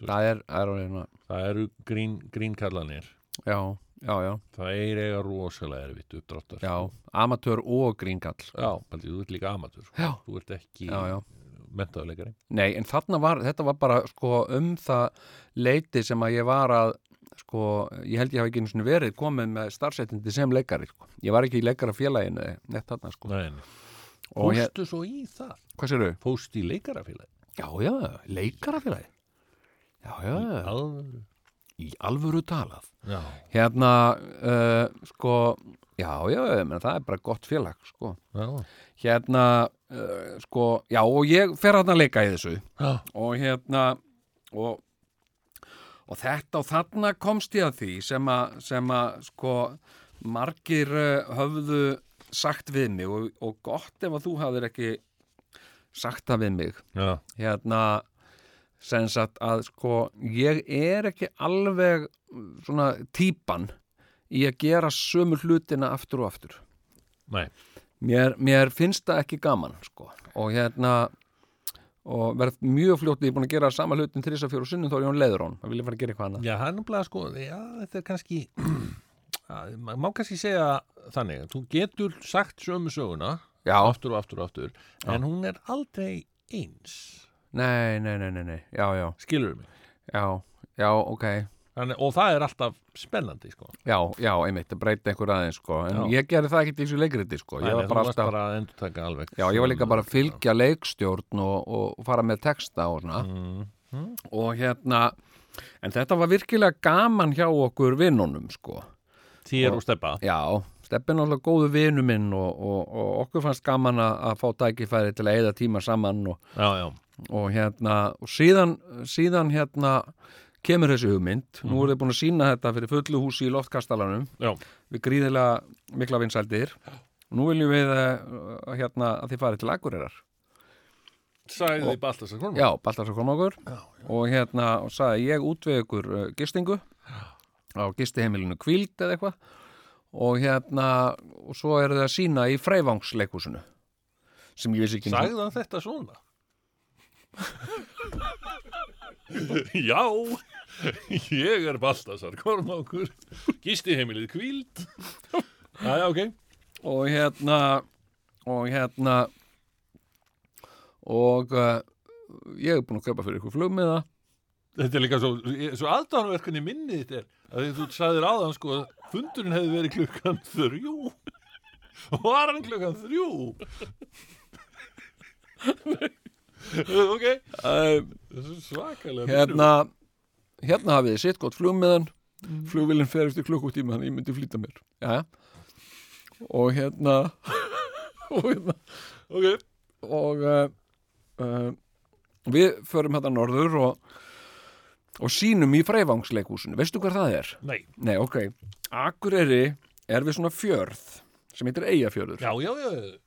það er, er hérna, það eru grín, grínkallanir já, já, já, það er eiga rosalega erfitt uppdráttar já, amatör og grínkall, já paldi, þú ert líka amatur sko. Já. þú ert ekki já, já. mentaðuleikari Nei, en þarna var, þetta var bara sko um það leiti sem að ég var að sko, ég held ég hafi ekki einu sinni verið komið með starfsettindi sem leikari sko. ég var ekki í leikarafélaginu neitt þarna sko Nei, nei. og hér, fóstu svo í það hvað sér þau? fóstu í leikarafélagi Já, já, leikarafélagi Já, já, alvöru. Í alvöru talað. Já, Hérna, uh, sko já, já, menn, það er bara gott félag sko. Hérna, uh, sko já, og ég fer að leika í þessu. Og hérna og, og þetta og þarna komst ég að því sem að, sem að sko margir uh, höfðu sagt við mig og, og gott ef að þú hafðir ekki sagt það við mig. Hérna sem sagt að sko ég er ekki alveg svona típan í að gera sömu hlutina aftur og aftur. Nei. mér, mér finnst það ekki gaman sko. Og hérna og verð mjög fljótt ég er búin að gera sama hlutin þrisa fjóru sinnum þá er Jón Leðurón það vil ég fara að gera eitthvað annað. Já, hann er bara sko, já, þetta er kannski að, maður má kannski segja þannig, þú getur sagt sömu söguna, já, aftur og aftur og aftur, en hún er aldrei eins, nei, nei, nei, nei, nei. já, já, skilur mig? Já, já, ok. Þannig, og það er alltaf spennandi sko. já, já, einmitt, að breyta einhver aðeins sko. En Já. ég gerði það ekkert í þessu leikriti sko. Ég Þannig, var þú bara varst alltaf bara að endur taka alveg. Já, ég var líka bara að fylgja leikstjórn og, og fara með texta og svona. Mm, og hérna, en þetta var virkilega gaman hjá okkur vinnunum sko. Þér og steppa Já, Steppi er náttúrulega góðu vinnu minn og, og, og okkur fannst gaman að, að fá tækifæri til að eyða tíma saman og, Já, já, og hérna, og síðan, síðan hérna kemur þessi hugmynd, nú er þið búin að sína þetta fyrir fullu húsi í loftkastalanum já, við gríðilega mikla vinsældir. Nú viljum við uh, hérna að þið farið til Akureyrar. Sagði því Baltasar Kormák Já, Baltasar kom okkur og hérna og sagði ég útveg ykkur uh, gistingu á gistiheimilinu Kvíld eða eitthvað og hérna og svo eru þið að sína í Freyvangsleikusinu sem ég vissi ekki Sagði hann þetta svona? Já, ég er Baltasar Kormákur, gisti heimilið kvíld. Já, ok. og hérna og hérna og uh, ég er búin að kaupa fyrir ykkur flugmiða Þetta er líka svo, svo aðdánverkunni minni þetta er. Að því þú sagðir áðan sko að fundurinn hefði verið klukkan þrjú. Og var hann klukkan þrjú? Ok. Um, svakalega hérna hérna hafið þið sitt gott flugmiðan flugvillin ferist í klukkutíma þannig ég myndi flýta mér. Já, og hérna og hérna ok, og uh, uh, við förum hérna norður og, og sínum í freivangsleikhúsinu veistu hvað það er? nei, Nei, ok, Akureyri er við svona fjörð sem heitir Eyjafjörður. Já, já, já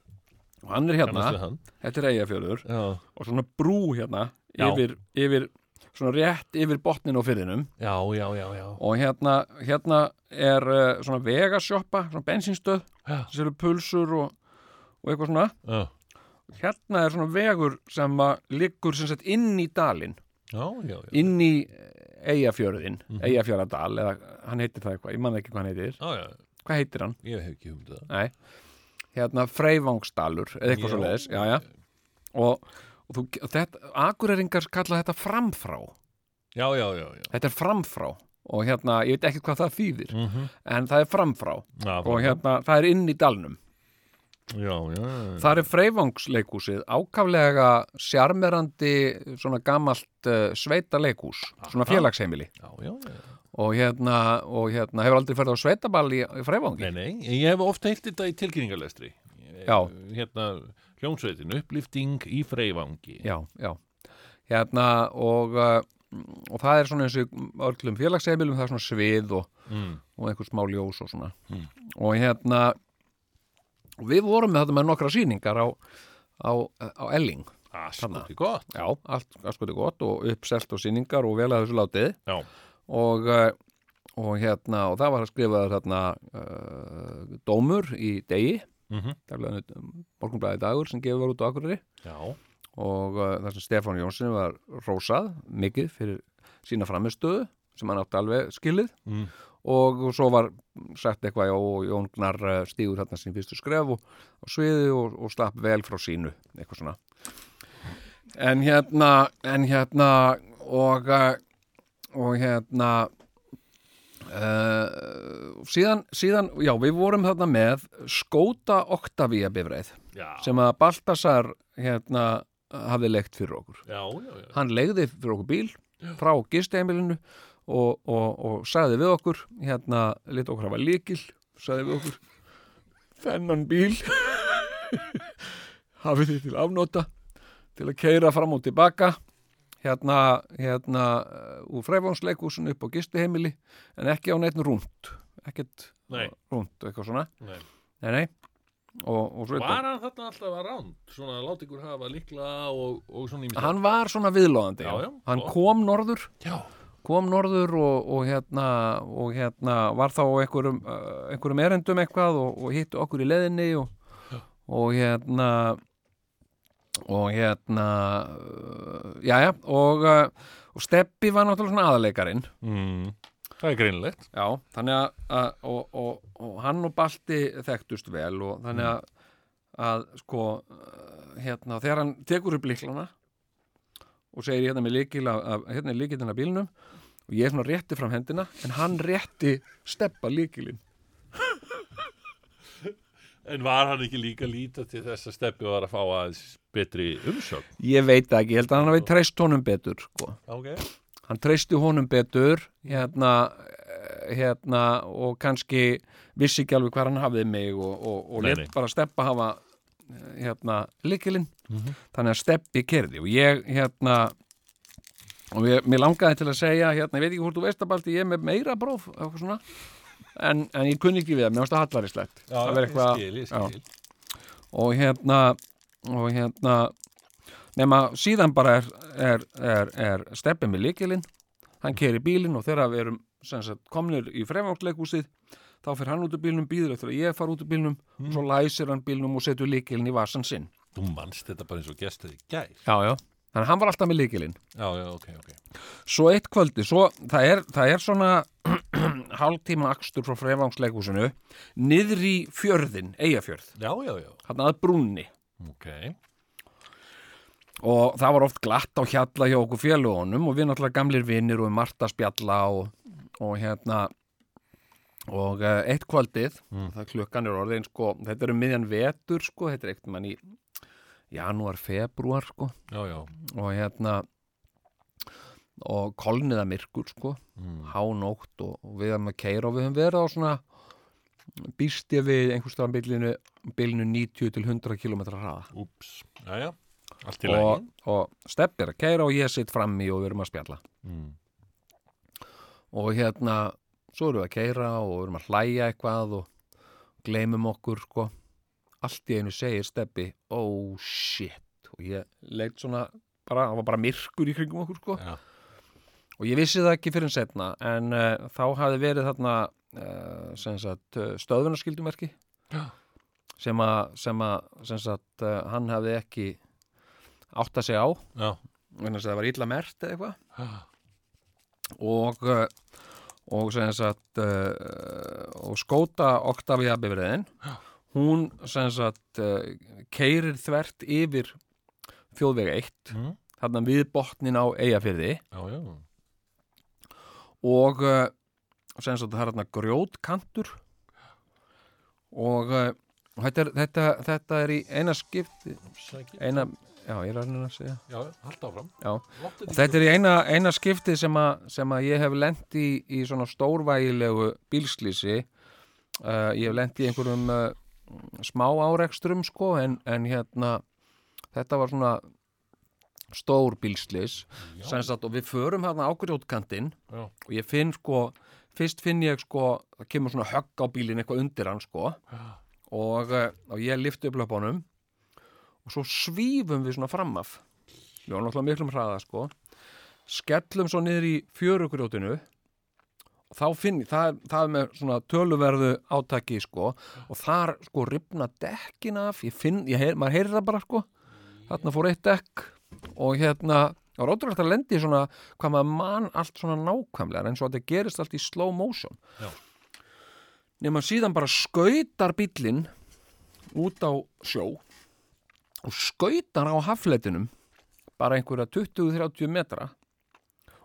og hann er hérna, hann. Þetta er Eyjafjörður. Og svona brú hérna yfir, yfir, svona rétt yfir botnin á fyrðinum já, já, já, já. og hérna, hérna er uh, svona vegasjoppa, svona bensinstöð sem eru pulsur og, og eitthvað svona. Já. hérna er svona vegur sem liggur sem sagt inn í dalinn. Inn í Eyjafjörðin Mhm. Eyjafjörðadal, eða hann heitir það eitthvað ég man ekki hvað hann heitir, já, já. hvað heitir hann? ég hef ekki humdið það. Nei, hérna Freyvangsdalur eða eitthvað svo leiðis, já, já. Og, og þú, þetta, Akureyringar kalla þetta framfrá. Já, já, já, já. þetta er framfrá. Og hérna, ég veit ekki hvað það þýðir Mm -hmm. en það er framfrá. Já, og hérna, það er inn í dalnum já, já, já. það er Freyvangsleikhúsið ákaflega sjarmerandi svona gamalt uh, sveita leikhús svona félagsheimili já, já, já. og hérna, og hérna hefur aldrei ferð á sveitaball í, í Freyvangi Nei, nei, ég hef oft heilt þetta í tilkynningarlestri Já. Hérna, hljónsveitin, upplifting í freyvangi já, já hérna og uh, og það er svona eins og öllum félagsheimilum það er svona svið og, mm. og einhver smá ljós og svona Mm. og hérna við vorum með þetta með nokkra sýningar á, á, á Elling. Askoti gott. Já, sko gott og uppselt og sýningar og vel að þessu látið. Já, og, uh, og hérna og það var að skrifa þarna uh, dómur í degi. Mm morgunblæði dagur sem gefur var út á Akureyri. Já, og uh, þar sem Stefán Jónsson var rósað mikið fyrir sína framistöðu sem hann átti alveg skilið. Mm. Og svo var sagt eitthvað og Jón Gnar uh, stígur þarna sín fyrstu skref og, og sviði og, og slapp vel frá sínu eitthvað svona. En hérna en hérna og uh, og hérna uh, síðan, síðan já, við vorum þarna með skóta Octavia bifreið já, sem að Baltasar hérna hafði leikt fyrir okkur. Já, já, hann legði fyrir okkur bíl frá gisteimilinu og, og, og sagði við okkur hérna, lit okkur hafa líkil sagði við okkur þennan bíl hafið þið til afnóta til að keira fram og tilbaka hérna, hérna uh, úr fræfánsleikúsin upp á gisteheimili en ekki á neitt rúnt ekkert Nei. rúnt, eitthvað svona. Nei. nei, nei. Og, og Var hann þarna alltaf að ránd Svona láti ykkur hafa líkla og, og svona ímest hann var svona viðlóðandi Já, já, hann flott. kom norður. Já, kom norður og, og hérna og hérna var þá einhverjum, uh, einhverjum erendum eitthvað og, og hittu okkur í leðinni og, og hérna og hérna jæja og, og Steppi var náttúrulega svona aðaleikarin mm. það er greinlegt já, þannig að, að og, og, og hann og Balti þekktust vel og þannig að, að sko uh, hérna, þegar hann tekur upp líklana og segir hérna með líkil að, að hérna er líkilinn af bílnum og ég svona rétti fram hendina en hann rétti steppa líkilinn En var hann ekki líka líta til þess að steppi var að fá aðeins betri umsögn? ég veit ekki, ég held að hann hafi treyst honum betur sko. Ok hann treysti honum betur hérna, eh, hérna og kannski vissi ekki alveg hvað hann hafði mig og, og, og nei. bara steppa hafa eh, hérna líkilinn Mhm. þannig að steppi kerði og ég hérna og ég, mér langaði til að segja hérna, ég veit ekki hvort þú veist að balti ég er með meira svona en, en ég kunni ekki við það, mér varst það var eitthvað- og hérna og hérna nema síðan bara er, er, er, er steppið með líkilinn hann keri bílinn og þegar við erum sagt, komnir í fremvángsleikúsið þá fyrir hann út úr bílnum, býður eftir að ég fara út úr bílnum og svo læsir hann bílnum og setur líkilinn í vasan sinn. Þú manst þetta bara eins og gestið í gær. Já, já. Þannig að hann var alltaf með líkilinn Já, já, ok, ok. Svo eitt kvöldi, svo það er, það er svona hálftíma akstur frá fremvángsleikúsinu niður í fjörðin, eigafjörð hann að brúnni. Ok. Og það var oft glatt á hjalla hjá okkur félagunum og við náttúrulega gamlir vinnir og að spjalla og, og hérna og uh, eitt kvöldið það klukkan er orðin sko þetta er um miðjan vetur sko þetta er eitt mann í janúar, februar sko. Já, já, og hérna og kolniða myrkur sko. Mm. hánótt og, og við erum að keira og við höfum verið á svona býst ég við einhverstaðan bylinu, bylinu 90 til 100 km hraða. Úps, já, já. Allt í lagi. Og, og Steppi er að keira og ég sitt frammi og við erum að spjalla. Mm. og hérna svo erum við að keira og við erum að hlæja eitthvað og gleymum okkur sko allt í einu segir Steppi oh shit. Og ég leitt svona bara, það var bara myrkur í kringum okkur sko. Já. og ég vissi það ekki fyrir en setna en uh, þá hafði verið þarna uh, sem sagt uh, stöðvunarskildumerki Já. sem að sem að sem sagt hann hafði ekki átt að segja á vegna þess að það var illa mert eða eitthvað. Og og uh, og skóta Octavia bifriðin hún sem sagt uh, keirir þvert yfir þjóðvega 1 mm. þarna við botnin á já. og sem sagt það er þarna grjótkantur og, og þetta, er, þetta, þetta er í eina skipti Sækir. eina, já ég er að að segja já, já þetta er í eina, eina skipti sem, a, sem að ég hef lent í, í svona stórvægilegu bílslýsi. Uh, ég hef lent í einhverjum uh, smá árekstrum sko en, en hérna þetta var svona stór bílslýs sem sagt og við förum hérna á grjótkantinn og ég finn sko fyrst finn ég sko, það kemur svona högg á bílinn eitthvað undir hann sko og, uh, og ég lifti upp löpunum og svo svífum við svona framaf við varum náttúrulega miklum hraða sko skellum svo niður í fjörugrjótinu þá finn ég, það, það er með svona töluverðu átaki sko og þar sko ripna dekkin af. Ég finn, ég heyr, maður heyrir það bara sko. Þarna fór eitt dekk og hérna það var ótrúlega að lendi svona hvað maður man allt svona nákvæmlega eins og þetta gerist allt í slow motion. Nema síðan bara skautar bíllinn út á sjó og skautar á hafletinum bara einhverja 20-30 metra.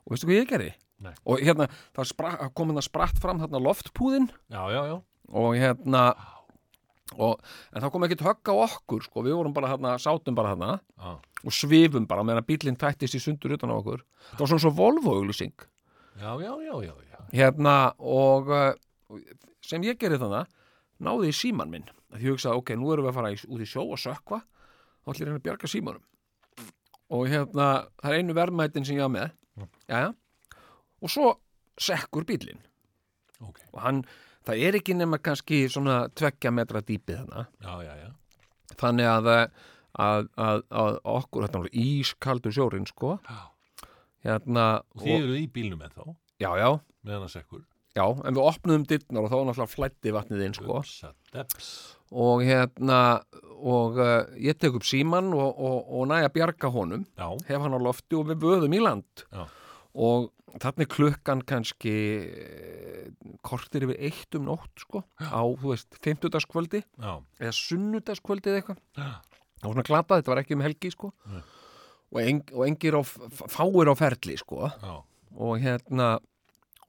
Og veistu hvað ég gerði? Nei. og hérna kom hérna spratt fram þarna loftpúðin já, já, já, og hérna og, en það kom ekkert högg á okkur sko, við vorum bara hérna, sátum bara hérna já. og svifum bara meðan bílinn tættist í sundur utan á okkur. Það var svona svo Volvo-auglýsing. Já, já, já, já, já. hérna og uh, sem ég gerði þannig náði í síman minn. Að ég hugsaði ok, nú erum við að fara í, út í sjó og sökva þá ætlum ég að bjarga símanum. Og hérna, það er einu verðmætin sem ég hafa með. Jæja. Og svo sekkur bílinn ok, og hann, það er ekki nema kannski svona tveggja metra dýpið já þannig að, að, að, að okkur, þetta er ískaldur sjórin sko. Hérna, og þið eruð í bílnum en þá já, já, meðan að sekkur? Já en við opnuðum dyrnar og þá náttúrulega flætti vatnið inn sko. Upsa, og hérna og uh, ég tek upp síman og, og, og næja bjarga honum. Já, hef hann á lofti og við vöðum í land. Já. Og þarna er klukkan kannski eh, kortir yfir eitt um nótt sko á, þú veist, fimmtudagskvöldi já, eða sunnudagskvöldi eða eitthvað. Já, og svona glapað, þetta var ekki um helgi sko. Nei. og, eng, og engir á, fáir á ferli sko. Já, og hérna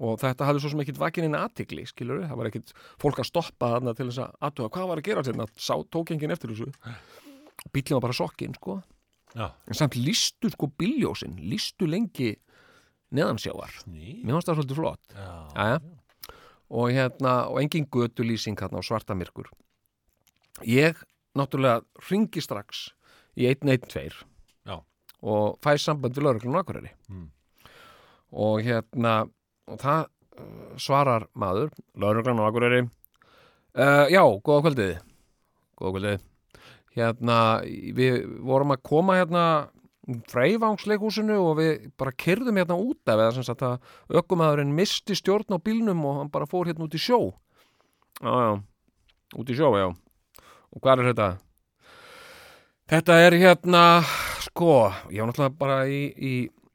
og þetta hafði svo sem ekkit vakin inn aðtikli skilur það var ekkit fólk að stoppa þarna til þess að aðtuga hvað var að gera þarna sá, tók enginn eftir þessu. Og bíllinn var bara sokkinn sko. Já, en samt lístu sko bíljósin lístu lengi neðansjávar. Ný mér fannst það svolítið flott. Já, Jæja. og hérna og engin götulýsing hérna á svartamirkur ég náttúrulega ringi strax í 112 Já. og fæ samband við lauruglun Akureyri. Mm. og hérna og það uh, svarar maður lauruglan á Akureyri uh, já, góða kvöldið. Góða kvöldið. Hérna, við vorum að koma hérna freivangsleikúsinu og við bara kyrðum hérna út af eða sem sagt að ökumæðurinn misti stjórn á bílnum og hann bara fór hérna út í sjó. Já, já, út í sjó, já. Og hvað er þetta? Þetta er hérna sko, ég var náttúrulega bara í, í,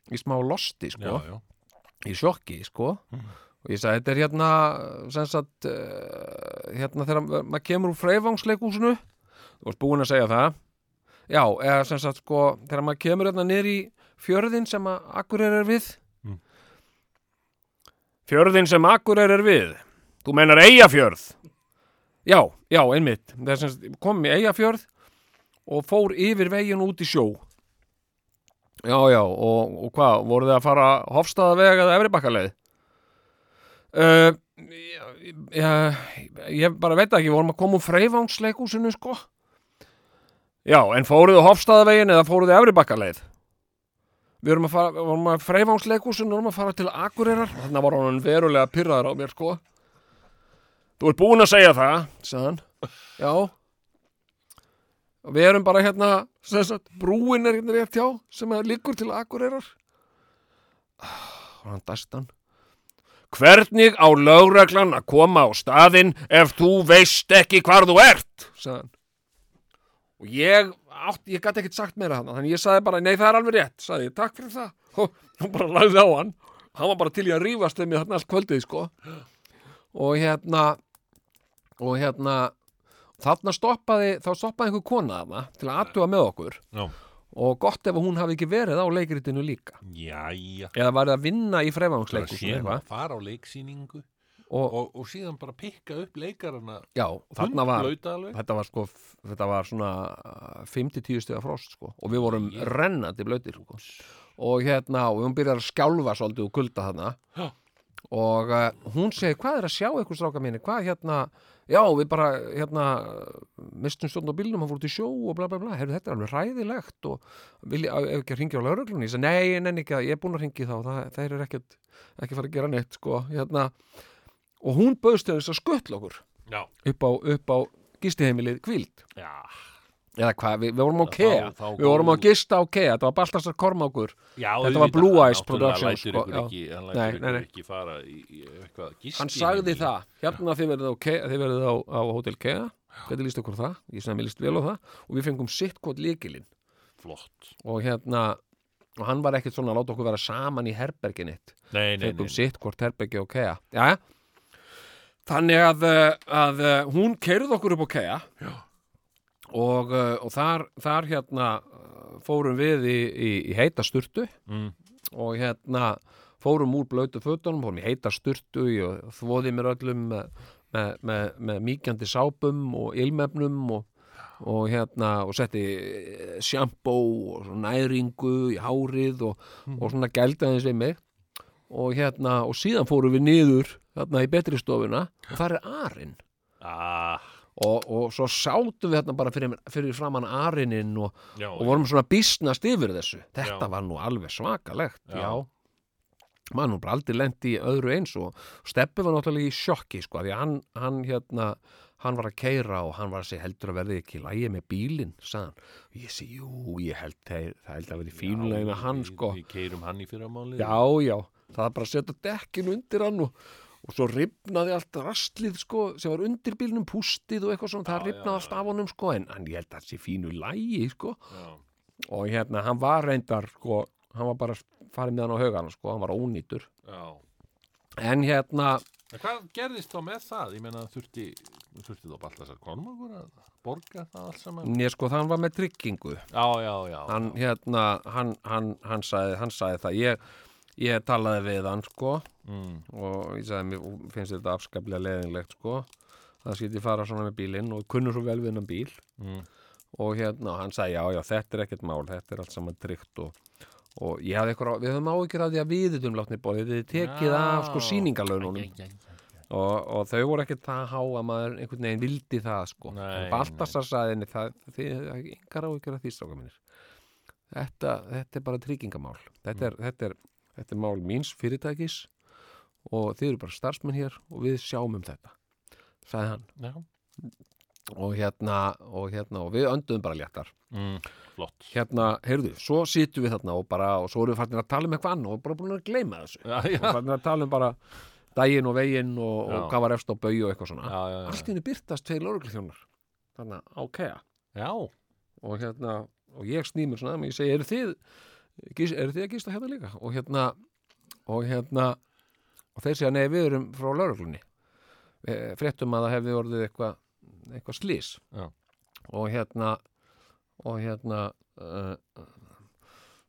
í smá losti, sko. Já, já, í sjokki, sko. Og ég sagði, þetta er hérna sem sagt uh, hérna þegar ma- maður kemur úr freifangsleikúsinu þú varst búin að segja það já, eða sem sagt sko þegar maður kemur hérna niður í fjörðin sem að Akureyri er við. Mm. fjörðin sem Akureyri er við. Þú meinar Eyjafjörð? Já, já, einmitt. Sagt, kom í Eyjafjörð og fór yfir veginn út í sjó. Já, já og, og hvað, voruð þið að fara Hofstaðaveg eða Efribakkaleið uh, já, já, ég bara veit ekki, vorum að koma úr Freyvangsleikúsinu sko já, en fóruð þið Hofstaðavegin eða fóruð þið Efribakkaleið Við erum að fara, við vorum að freyfangsleikursun, við vorum að fara til Akureyrar. Þannig var hann verulega pyrraður á mér, sko. Þú ert búinn að segja það, sagði hann. Já. Við erum bara hérna, sagt, brúin er hérna rétt hjá, sem er líkur til Akureyrar. Og hann dæst hann. Hvernig á lögreglan að koma á staðinn ef þú veist ekki hvar þú ert, sagði hann. Og ég, átt, ég gæti ekkert sagt meira hann, þannig ég sagði bara, nei það er alveg rétt, sagði ég, takk fyrir það. Og hún bara lagði á hann. Hann var bara til í að rífast við mig þarna allt kvöldið, sko. Og hérna, og hérna, þarna stoppaði, þá stoppaði einhver kona þarna til að aðtuga með okkur. Já. Og gott ef hún hafi ekki verið á leikritinu líka. Jæja. Eða var það að vinna í að fara á leiksýningu Og, og, og síðan bara pikka upp leikarana já, þarna var, þetta var sko, þetta var svona 5-10 stiga frost, sko. Og við vorum Ég- rennandi blöytir, sko. og hérna, og hún byrjar að skjálfa svolítið og kulda þarna. Já. og uh, hún segir, hvað er að sjá eitthvað stráka mínu, hvað hérna? Já, við bara, hérna mistum stjórn á bílnum, hann fór út í sjó og bla bla bla, heyrðu, þetta er alveg ræðilegt og vilja, ef ekki að ringja á lauruglunni ég segi, nei, ég nenni ekki ég er búin að ringi þá. Það, þeir eru ekkert, ekki fara að gera neitt sko, hérna og hún bauðst þess að skuttla okkur. Já. upp á, upp á gistiheimilið kvíld Já. eða hvað, við, við vorum á Þá- KEA. þá við vorum á gista á KEA, þetta var Baltasar Kormákur Já, Þetta var auðvitað, Blue Eyes náttúrulega Productions, lætur sko, ykkur já. ekki, hann Nei, lætur ykkur nei, nei. ekki fara í, í eitthvað gisti hann sagði það, hérna þið verðið á, KEA, þið verðið á, á Hotel KEA. Hvernig líst okkur það, ég sem ég líst vel á það. Og við fengum sitt kvot líkilinn flott. Og hérna og hann var ekkert svona að láta okkur vera saman í herbergin eitt. Nei, nei, nei, fengum sitt hvort herbergi og KEA. Jæja. Þannig að, uh, að uh, hún keirði okkur upp á Já. og, uh, og þar, þar hérna fórum við í, í, í heita sturtu. Mm. og hérna fórum úr blötu fötunum, fórum í heita sturtu. Og þvoði mér öllum með, með, með, með mýkjandi sápum og ilmefnum og, og hérna og setti sjampó og næringu í hárið og, og svona gældaði við mig. Og hérna og síðan fórum við niður þarna í betri stofuna og þar er arinn ah, og, og svo sátum við hérna bara fyrir, fyrir framann arinin og, já, og vorum svona bísnast yfir þessu. Þetta Já. var nú alveg svakalegt Já. maður nú bara aldrei lendi í öðru eins og Steppi var náttúrulega í sjokki sko, því hann, hann hérna hann var að keira og hann var að segja heldur að verði ekki lægi með bílinn, sagðan og ég segi, jú, ég held það held að verði fínulega með hann sko. við keirum hann í fyrramáli já, já, það er bara að setja dekkin undir hann og, og svo ripnaði allt rastlið sko, sem var undir bílnum pústið og eitthvað svona, það Já, ripnaði já, allt af honum sko, en hann ég held að það sé fínu lægi sko já. og hérna, hann var reyndar sko, hann var bara farið með hann á haugana sko, hann var ónýtur já. en hérna, En hvað gerðist þá með það? Ég meina þurfti, þurfti þá Baltasar Kormákur að borga það allt saman? ég sko, hann var með tryggingu Já, já, já. hann hérna, hann, hann, hann, sagði, hann sagði það ég, ég talaði við hann sko. Mm, og ég sagði, mér finnst þetta afskaplega leðinlegt sko. Það skilti fara svona með bílinn og kunnur svo vel við hennan bíl. Mm, og hérna, hann sagði, já, já, þetta er ekkert mál þetta er allt saman tryggt og, og ég hafði eitthvað, við höfum áhyggjur af því að við þetta látni bóðið, þið tekið af sko Já. æ, æ, æ. og, og þau voru ekkert það há að maður einhvern veginn vildi það sko. Baltasar sagði henni það, engar áhyggjur af því stráka mínir. Þetta, þetta er bara tryggingamál. Þetta er, þetta, er, þetta er mál míns fyrirtækis og þið eru bara starfsmenn hér og við sjáum um þetta sagði hann. Já. og hérna og hérna og við önduðum bara léttar. Mm, hérna, heyrðu, svo sittum við þarna og bara, og svo erum við fannir að tala um eitthvað annað og bara búin að gleyma þessu. Já, og já. fannir að tala um bara daginn og veginn og, og hvað var efst á bau og eitthvað svona. Já. allt í henni byrtast tveir lóruglþjónar þannig á kea. Já, og hérna, og ég snýmur svona og ég segi, eru þið gís, eru þið að gista hérna líka? Og hérna og hérna og þeir segja, nei, við erum frá lauruglunni fréttum að það hefði orðið eitthvað eitthvað slís Já. og hérna og hérna uh,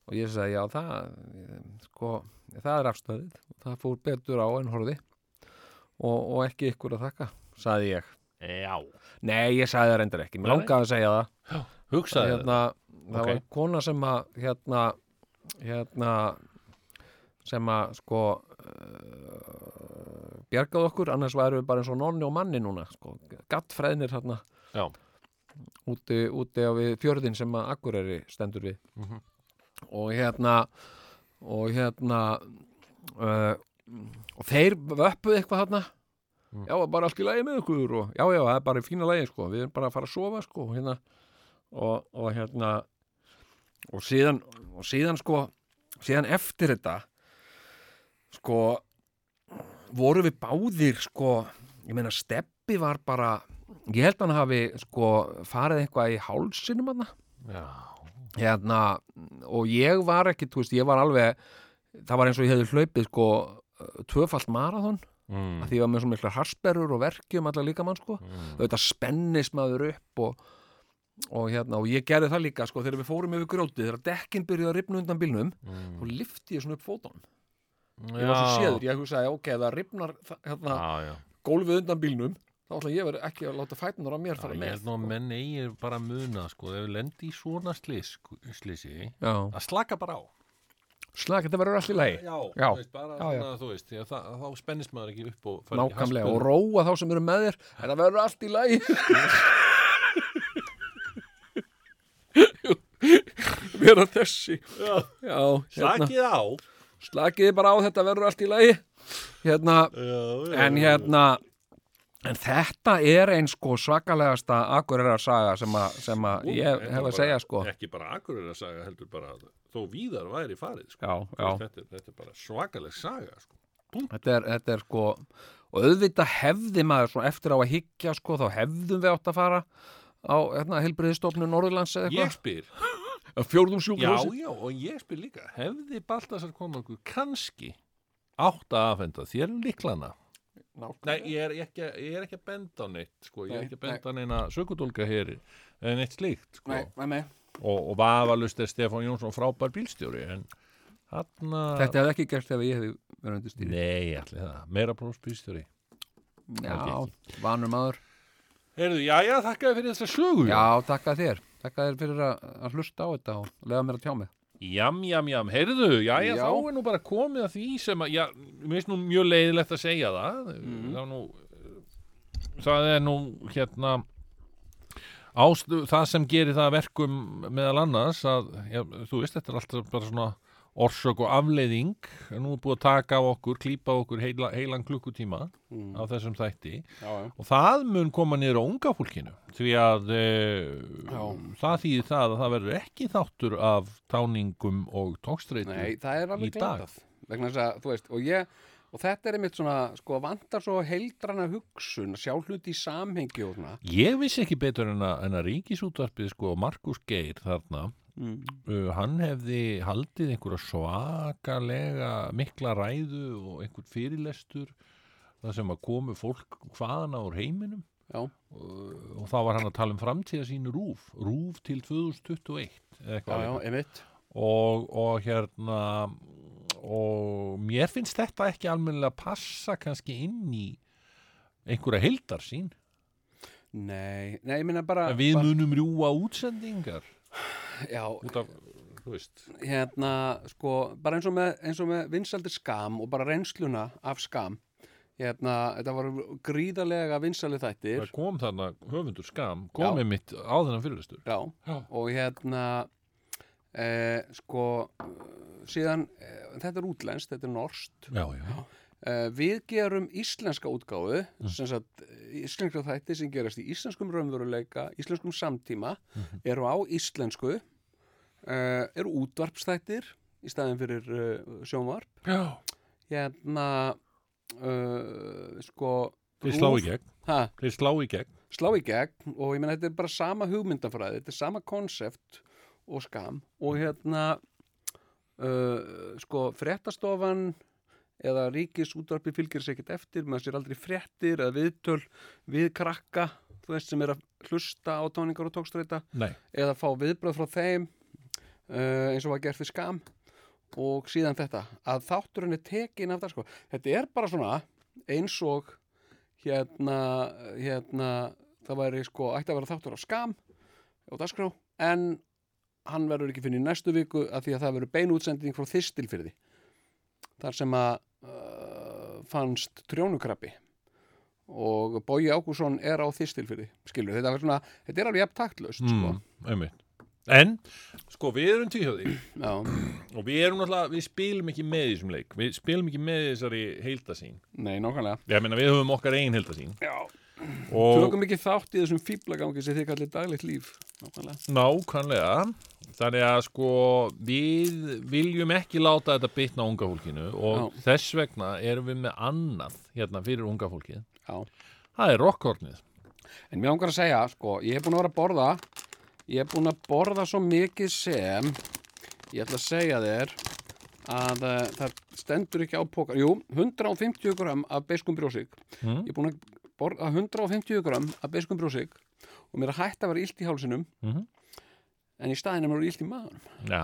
og ég segi já það eh, sko, það er afstæðið. Það fór betur á en horfði. Og, og ekki ykkur að þakka sagði ég, Já, nei ég sagði það reyndar ekki. Mér langaði að segja það. Hugsaði hérna, það Ok. var kona sem að hérna, hérna sem að sko uh, bjargaði okkur annars væru við bara eins og nonni og manni núna sko, gattfræðnir hérna Já. úti, úti á við fjörðin sem að Akureyri stendur við Mhm. og hérna og hérna uh, og þeir vöppuð eitthvað þarna Mm. já, bara allt í lagi með ykkur og já, já, það er bara í fína lagi sko, við erum bara að fara að sofa sko, hérna og, og hérna og síðan, og síðan sko síðan eftir þetta sko voru við báðir sko, ég meina Steppi var bara, ég held hann hafi sko farið eitthvað í hálsinum hann hérna, og ég var ekki, þú veist, ég var alveg það var eins og ég hefði hlaupið sko tvöfalt marathon mm. að því ég var með svo mikla harsperur og verkjum allar líka mann sko, Mm. auðvitað spennist maður upp og, og hérna og ég gerði það líka sko þegar við fórum yfir grjótið þegar dekkin byrjuði að ripna undan bílnum Mm. og lifti ég svona upp fótunum. Ég var svo séður, ég hugsaði ok, það ripnar hérna, Já, já. gólfið undan bílnum þá ætla ég verið ekki að láta fætunar á mér Já, fara ég með held nú að menn eigi bara að muna sko, ef við lendi í svona slís, slísi Já, að slaka bara á. Slag, þetta verður allt í lagi. Já, Já. Veist, bara Já, já. þú veist, að það, þá spennist maður ekki upp og nákvæmlega og róa þá sem eru með þér það verður allt í lagi vera þessi. Já, já, hérna, Slakið á. Slakiði bara á þetta verður allt í lagi. Hérna, en hérna en þetta er eins sko svakalegasta akureyrar saga sem, a, sem að ég En hef að segja sko. Ekki bara akkurir að saga heldur bara þó víðar væri farið sko. já, þetta, er- þetta er bara svakaleg saga sko. þetta er, þetta er sko og auðvitað hefði maður svona eftir á að hyggja sko, þá hefðum við átt að fara á hérna, helbriðistofnun Norðurlands eða Ég spyr fjórðum Já, sjúkrahúsi? Já, og ég spyr líka Hefði Baltasar konungur kannski átt að afhenda þér líklana Nei, ég er ekki, ég er ekki að benda á neitt sko. Ég er ekki að benda á neina sökudólka hér en neitt slíkt sko. nei, nei, nei. og, og vafalust er Stefán Jónsson frábær bílstjóri en hann þetta hefði ekki gert ef ég hefði verið undir stýri Nei, allir það, meira prófs bílstjóri. Já, vanur maður. Heyrðu, já, já, þakkaði fyrir þessa sögu já, takka þér, takka þér fyrir að, að hlusta á þetta og lega mér að tjá mig. Jam, jam, jam, heyrðu, já, já, Já. þá er nú bara komið að því sem að, já, mér finnst nú mjög leiðilegt að segja það. Það er nú það er nú, hérna ástu, það sem gerir það að verkum meðal annars að, já, þú veist, þetta er alltaf bara svona orsök og afleiðing. Nú er búið að taka á okkur, klípa á okkur heila, heilan klukkutíma á þessum þætti. Já, já. og það mun koma niður á unga fólkinu. Því að e, það þýðir það að það verður ekki þáttur af táningum og tókstreitu Nei, það er í alveg dag. glatað vegna þess að, þú veist, og ég og þetta er einmitt svona, sko, vantar svo heildrana hugsun, að sjá hluti í samhengi og svona. Ég vissi ekki betur en að, en að ríkisútvarpið sko Markus Geir þarna mm. uh, hann hefði haldið einhverja svakalega mikla ræðu og einhver fyrirlestur það sem að komu fólk hvaðana úr heiminum. Já, og, þá var hann að tala um framtíða sínu rúf rúf til 2021 eða já, já, og, og hérna og mér finnst þetta ekki almennilega passa kannski inn í einhverja heildarsýn Nei, nei, ég minna bara, að við bara munum rjúa útsendingar Já, út af, þú veist. Hérna, sko, bara eins og með, eins og með vinsaldir skam og bara reynsluna af skam. Hérna, þetta voru gríðarlega vinsalið þættir. Það kom þarna höfundur skam Já. kom með mitt á þennan fyrirlistur Já, Já. og hérna eh, sko síðan, eh, þetta er útlenskt, þetta er norskt. Já, já, eh, við gerum íslenska útgáfu sem sagt, íslenska þætti sem gerast í íslenskum raunveruleika, íslenskum samtíma eru á íslensku eh, eru útvarpstættir í staðin fyrir uh, sjónvarp. Já. hérna uh, sko þeir slá í gegn. Ha, þeir slá í gegn. Slá í gegn og ég meina þetta er bara sama hugmyndafræði, þetta er sama konsept og skam. Og hérna uh, sko fréttastofan eða ríkis útvarpi fylgir sér ekkert eftir maður sér aldrei fréttir eða viðtöl við krakka þú veist, sem er að hlusta á tóningar og tókstreita Nei, eða fá viðbröð frá þeim uh, eins og var gert við skam og síðan þetta. Að þátturinn er tekin af það sko. Þetta er bara svona eins og hérna, hérna það væri sko, ætti að vera þáttur af skam og dagskrá en hann verður ekki fyrir næstu viku af því að það verður beinútsending frá þistilfyrði þar sem að uh, fannst trjónukrabbi. Og Bói Ágússon er á þistilfyrði skilur, þetta, er svona, þetta er alveg jafn taktlaust sko. mm, einmitt. En, sko, við erum tvíhjóði Já, og við erum náttúrulega, við spilum ekki með þessum leik. Við spilum ekki með þessari heildasín nei, nákvæmlega. Ég meina við höfum okkar eigin heildasín Já, tökum ekki þátt í þessum fíblagangi sem þið kallir daglegt líf. Nákvæmlega. Nákvæmlega. Þannig að sko við viljum ekki láta þetta bitna á unga fólkinu og þess vegna erum við með annað hérna fyrir unga fólkið. Já. það er rockhornið. En mér langar að segja, sko, ég er búin að vera að borða. Ég er búin að borða svo mikið sem Ég ætla að segja þér að uh, það stendur ekki á pókar Jú, 150 gram af beiskum brjósík Mm. Ég er búin að borða 150 gram af beiskum brjósík og mér hægt að vera illt í hálsinum Mhm. en í staðinu er mér illt í maðurum já.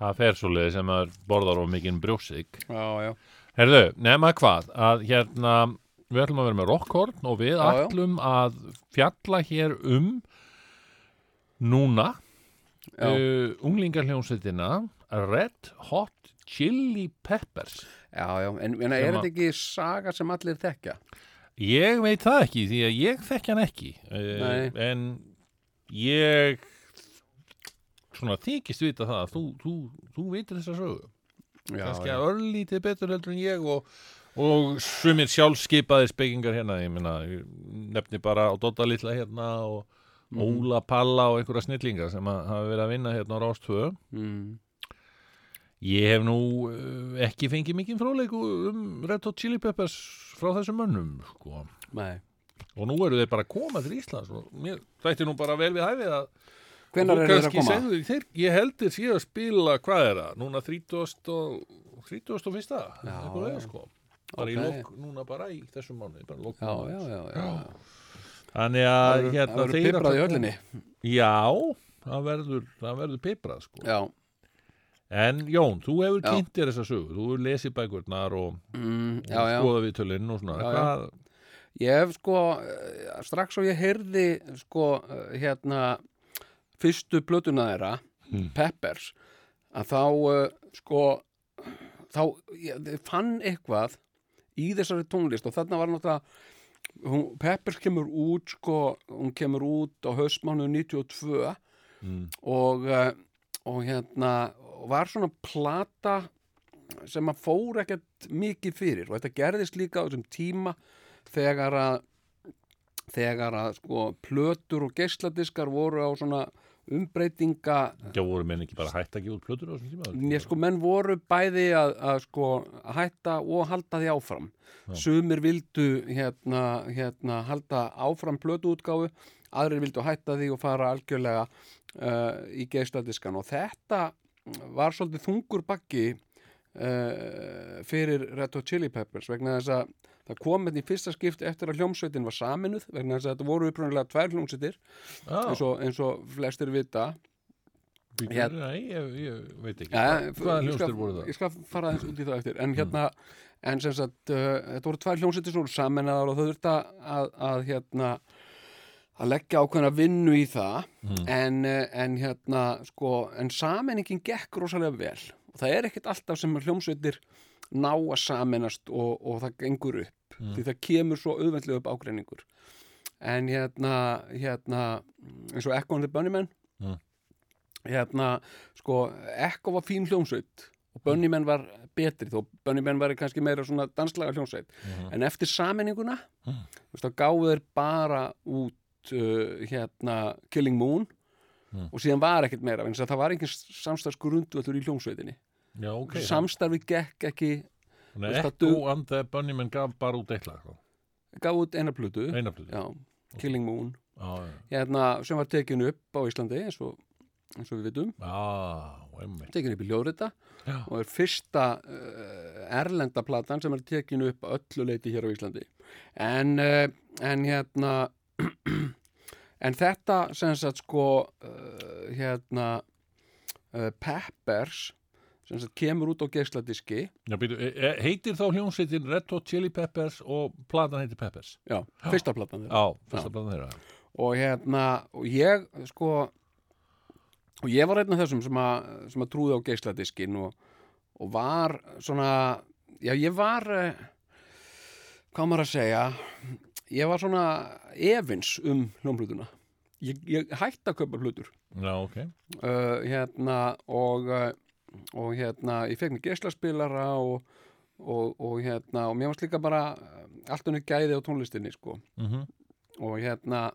Það fer svo leiði sem að borðar of mikinn brjósik Já, já, Herðu, nema hvað, að hérna við ætlum að vera með rockhorn og við Já, já. ætlum að fjalla hér um núna uh, unglingarhljómsveitina Red Hot Chili Peppers já, já. En, en er þetta ekki saga sem allir þekka? Ég veit það ekki því að ég þekki hann ekki uh, en ég svona þykist vita það að þú, þú, þú veitir þessa sögu kannski að örlítið betur heldur en ég og, og sumir sjálfskeipaðir spekingar hérna, ég ég nefni bara á Dodda litla hérna og Mhm. Óla Palla og einhverja snillinga sem hafa verið að vinna hérna á Rástvö Mm. Ég hef nú uh, ekki fengið mikið fróðleik um Red Hot Chili Peppers frá þessum mönnum sko. Nei. og nú eru þeir bara að koma til Íslands og mér þætti nú bara vel við hæfið að Hvenær þú er þeir að koma? segðu þeir, ég heldur því að spila hvað er það, núna 30 og 31. Já, já. sko bara í Ok. lok, núna bara í þessum mánuði bara í lok Já, mánuðar. já, já, já. þannig að Það hérna verður þeir piprað í höllinni. já, það verður það verður piprað sko Já. En Jón, þú hefur Já. kynnt þér þessa sögu þú hefur lesið bækurnar og, Mm, og já, já. skoða við tölinn og svona Já, já. hvað, Ég hef sko, eh, strax og ég heyrði sko, eh, hérna, fyrstu blötuna þeirra, Hmm. Peppers, að þá, eh, sko, þá, ég fann eitthvað í þessari tónlist og þarna var náttúrulega, hún, Peppers kemur út, sko, hún kemur út á haustmánu 92 mm, og, eh, og hérna, var svona plata sem að fór ekkert mikið fyrir og þetta gerðist líka á þessum tíma þegar að þegar að sko plötur og geisladiskar voru á svona umbreytinga já voru menn ekki bara hætt að gefa út plötur á þessum tíma Mér sko menn voru bæði að, að sko hætta og halda því áfram. Já. sumir vildu hérna, hérna halda áfram plötuútgáfu aðrir vildu hætta því og fara algjörlega uh, í geisladiskan og þetta var svolítið þungur bakki uh, fyrir Red Hot Chili Peppers vegna þess að það kom með í fyrsta skipti eftir að hljómsveitin var saminuð vegna þess að þetta voru upprunnilega tvær hljómsveitir eins, og, eins og flestir vita. Hér- Nei, ég, ég veit ekki Ja, Hvað- Hvaða hljóstur voru það? Ég skal fara aðeins út í það eftir. En hérna, en sem sagt uh, Þetta voru tvær hljómsveitir sem voru saminnaðar og þau þurft að, að, að hérna að leggja ákveðna vinnu í það Mm. en, uh, en hérna sko, en saminningin gekk rosalega vel og það er ekkert alltaf sem hljómsveitir ná að saminast og, og það gengur upp Mm. því það kemur svo auðvendlega upp ágreiningur en hérna, hérna eins og Echo and the Bunnymen Mm. hérna, sko Echo var fín hljómsveit og Bunnymen var betri, þó Bunnymen var kannski meira svona danslaga hljómsveit Mhm. en eftir saminninguna Mm. þá gáðu þeir bara út uh, hérna Killing Moon. Mm. og síðan var ekkert meira að það var engin samstarfsgrundvöldur í hljómsveitinni. Já, ok. Samstarfi gekk ekki Echo and the Bunnymen gaf bara út eitthvað sko. gaf út eina plötu. Eina plötu. Já, Killing Moon. Já, já. hérna, sem var tekin upp á Íslandi eins og, eins og við vitum. Já, einmitt. Tekin upp í hljóðrita. Já. og er fyrsta uh, erlenda platan sem er tekin upp öllu leiti hér á Íslandi. En uh, en hérna en þetta sem sagt sko uh, hérna uh, Peppers sem sagt kemur út á geisladiski. Já, býtu, e- e- heitir þá hljómsveitin Red Hot Chili Peppers og platan heitir Peppers? Já, fyrsta platan þeirra. Já, fyrsta platan þeirra og hérna, og ég sko og ég var einn af þessum sem að, sem að trúði á geisladiskin og, og var svona já, ég var eh, hvað maður að segja ég var svona efins um hljómblutuna ég, ég hætti að kaupa hlutur. Já, ok. Uh, hérna og uh, og hérna, ég fekk mér geislaspilara og, og, og hérna og mér varst líka bara uh, allt unni gæði á tónlistinni sko. Mm og hérna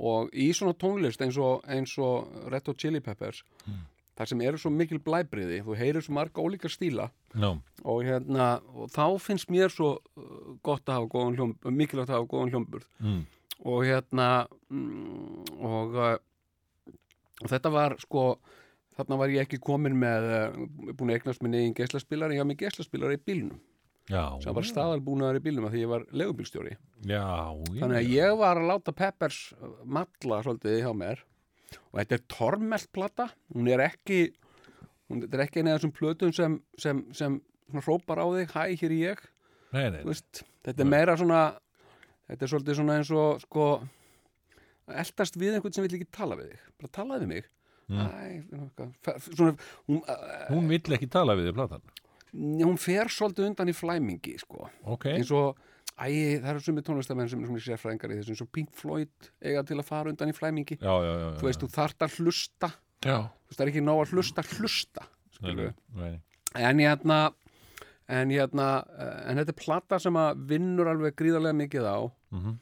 og í svona tónlist eins og, eins og Red Hot Chili Peppers þar sem eru svo mikil blæbriði þú heyrir svo marga ólíka stíla. Já, og hérna og þá finnst mér svo uh, gott að hafa góðan hljóm mikilvægt að hafa góðan hljómburð. Mm. og hérna mm, og, uh, og þetta var sko þarna var ég ekki komin með uh, búin að eignast minn eigin geislaspilar ég var með geislaspilar í bílnum. Já. Sem var staðalbúnaður í bílnum að því ég var legubílstjóri Já, já Þannig að ég var að láta Peppers matla svolítið hjá mér og þetta er tormeltplata hún er ekki hún er ekki eina af þessum plötum sem, sem, sem hrópar á þig hæ, hér er ég. Nei, nei, veist, þetta er meira svona þetta er svolítið svona eins og sko eldast við einhvern sem vill ekki tala við þig. Bara talaði við mig. Mm. Æ, svona, hún, hún vill ekki tala við þig platan? hún fer svolítið undan í flæmingi sko. Ok, eins og Æ, það eru sumið tónlistamenn sem er svona sérfræðingar í þessu eins og Pink Floyd eiga til að fara undan í flæmingi. Já, já, já, já þú veist, þú þart að hlusta. Já, þú veist, það er ekki nóg að hlusta, hlusta nei. en hérna en hérna, eh, en þetta er plata sem að vinnur alveg gríðarlega mikið á. Mhm.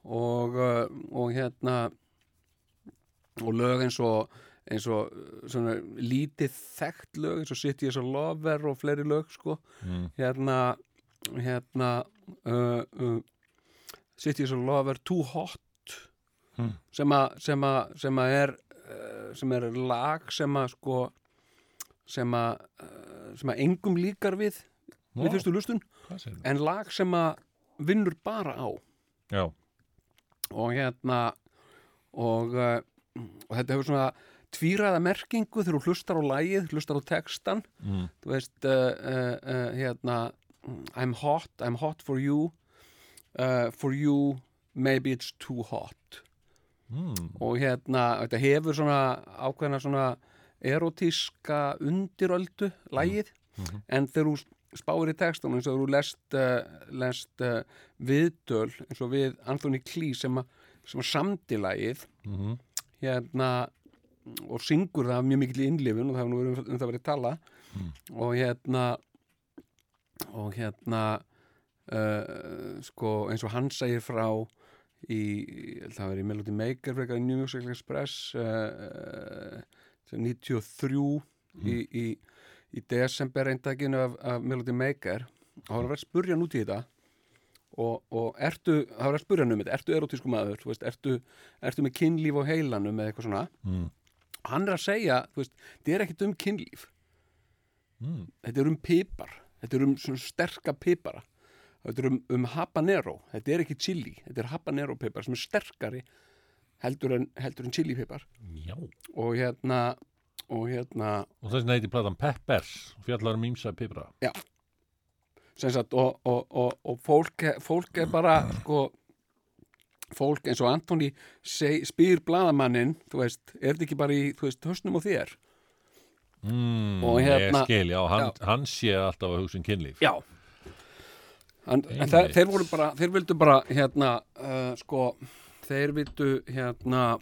og uh, og hérna og lög eins og eins og uh, svona lítið þekkt lög eins og City as a Lover og fleiri lög sko. Mm. hérna hérna uh, uh, City as a Lover Too Hot Hmm. sem að sem að sem að er sem er lag sem að sko sem að sem að engum líkar við Vá, við fyrstu lustun en lag sem að vinnur bara á. Já, og hérna og, og þetta hefur svona tvíræða merkingu þegar þú hlustar á lagið, hlustar á textan mm. þú veist uh, uh, uh, hérna I'm hot, I'm hot for you. Uh, for you maybe it's too hot. Mm. og hérna, þetta hefur svona ákveðna svona erotíska undiröldu lagið. En þegar þú spáir í textunum eins og þú lest, uh, lest uh, viðdöl eins og við Anthony Clee sem, að samdi lagið Mm hérna og syngur það mjög mikil innlifun og það hefur nú verið um það verið tala og hérna og hérna uh, sko eins og hann segir frá í, það verið í Melody Maker frekar í New Music Express uh, uh, 93 í, í, í desember eindaginu af, af Melody Maker. Og hann var að spurja hann út í þetta. Og, og ertu, það var að spurja hann um þetta ertu erotísku maður, veist, ertu, ertu með kynlíf á heilanum eða eitthvað svona? Mm. hann er að segja, þú veist, þetta er ekkit um kynlíf. Mm. þetta er um pipar þetta er um svona sterka pipara. Þetta er um, um habanero. Þetta er ekki chili, þetta er habanero pipar sem er sterkari heldur en, heldur en chili pipar. Já, og hérna og hérna og þess vegna heiti platan Peppers og fjallar um ímsa pipra sem sagt, og, og, og, og fólk, fólk er bara sko fólk eins og Antoni seg, spyr blaðamannin, þú veist, er þetta ekki bara í, þú veist, höstnum og þér mm, Og hérna- Ég skil, já, hann, hann sé alltaf að hugsa um kynlíf. Já. En, en þeir, þeir voru bara, þeir vildu bara hérna, uh, sko þeir vildu hérna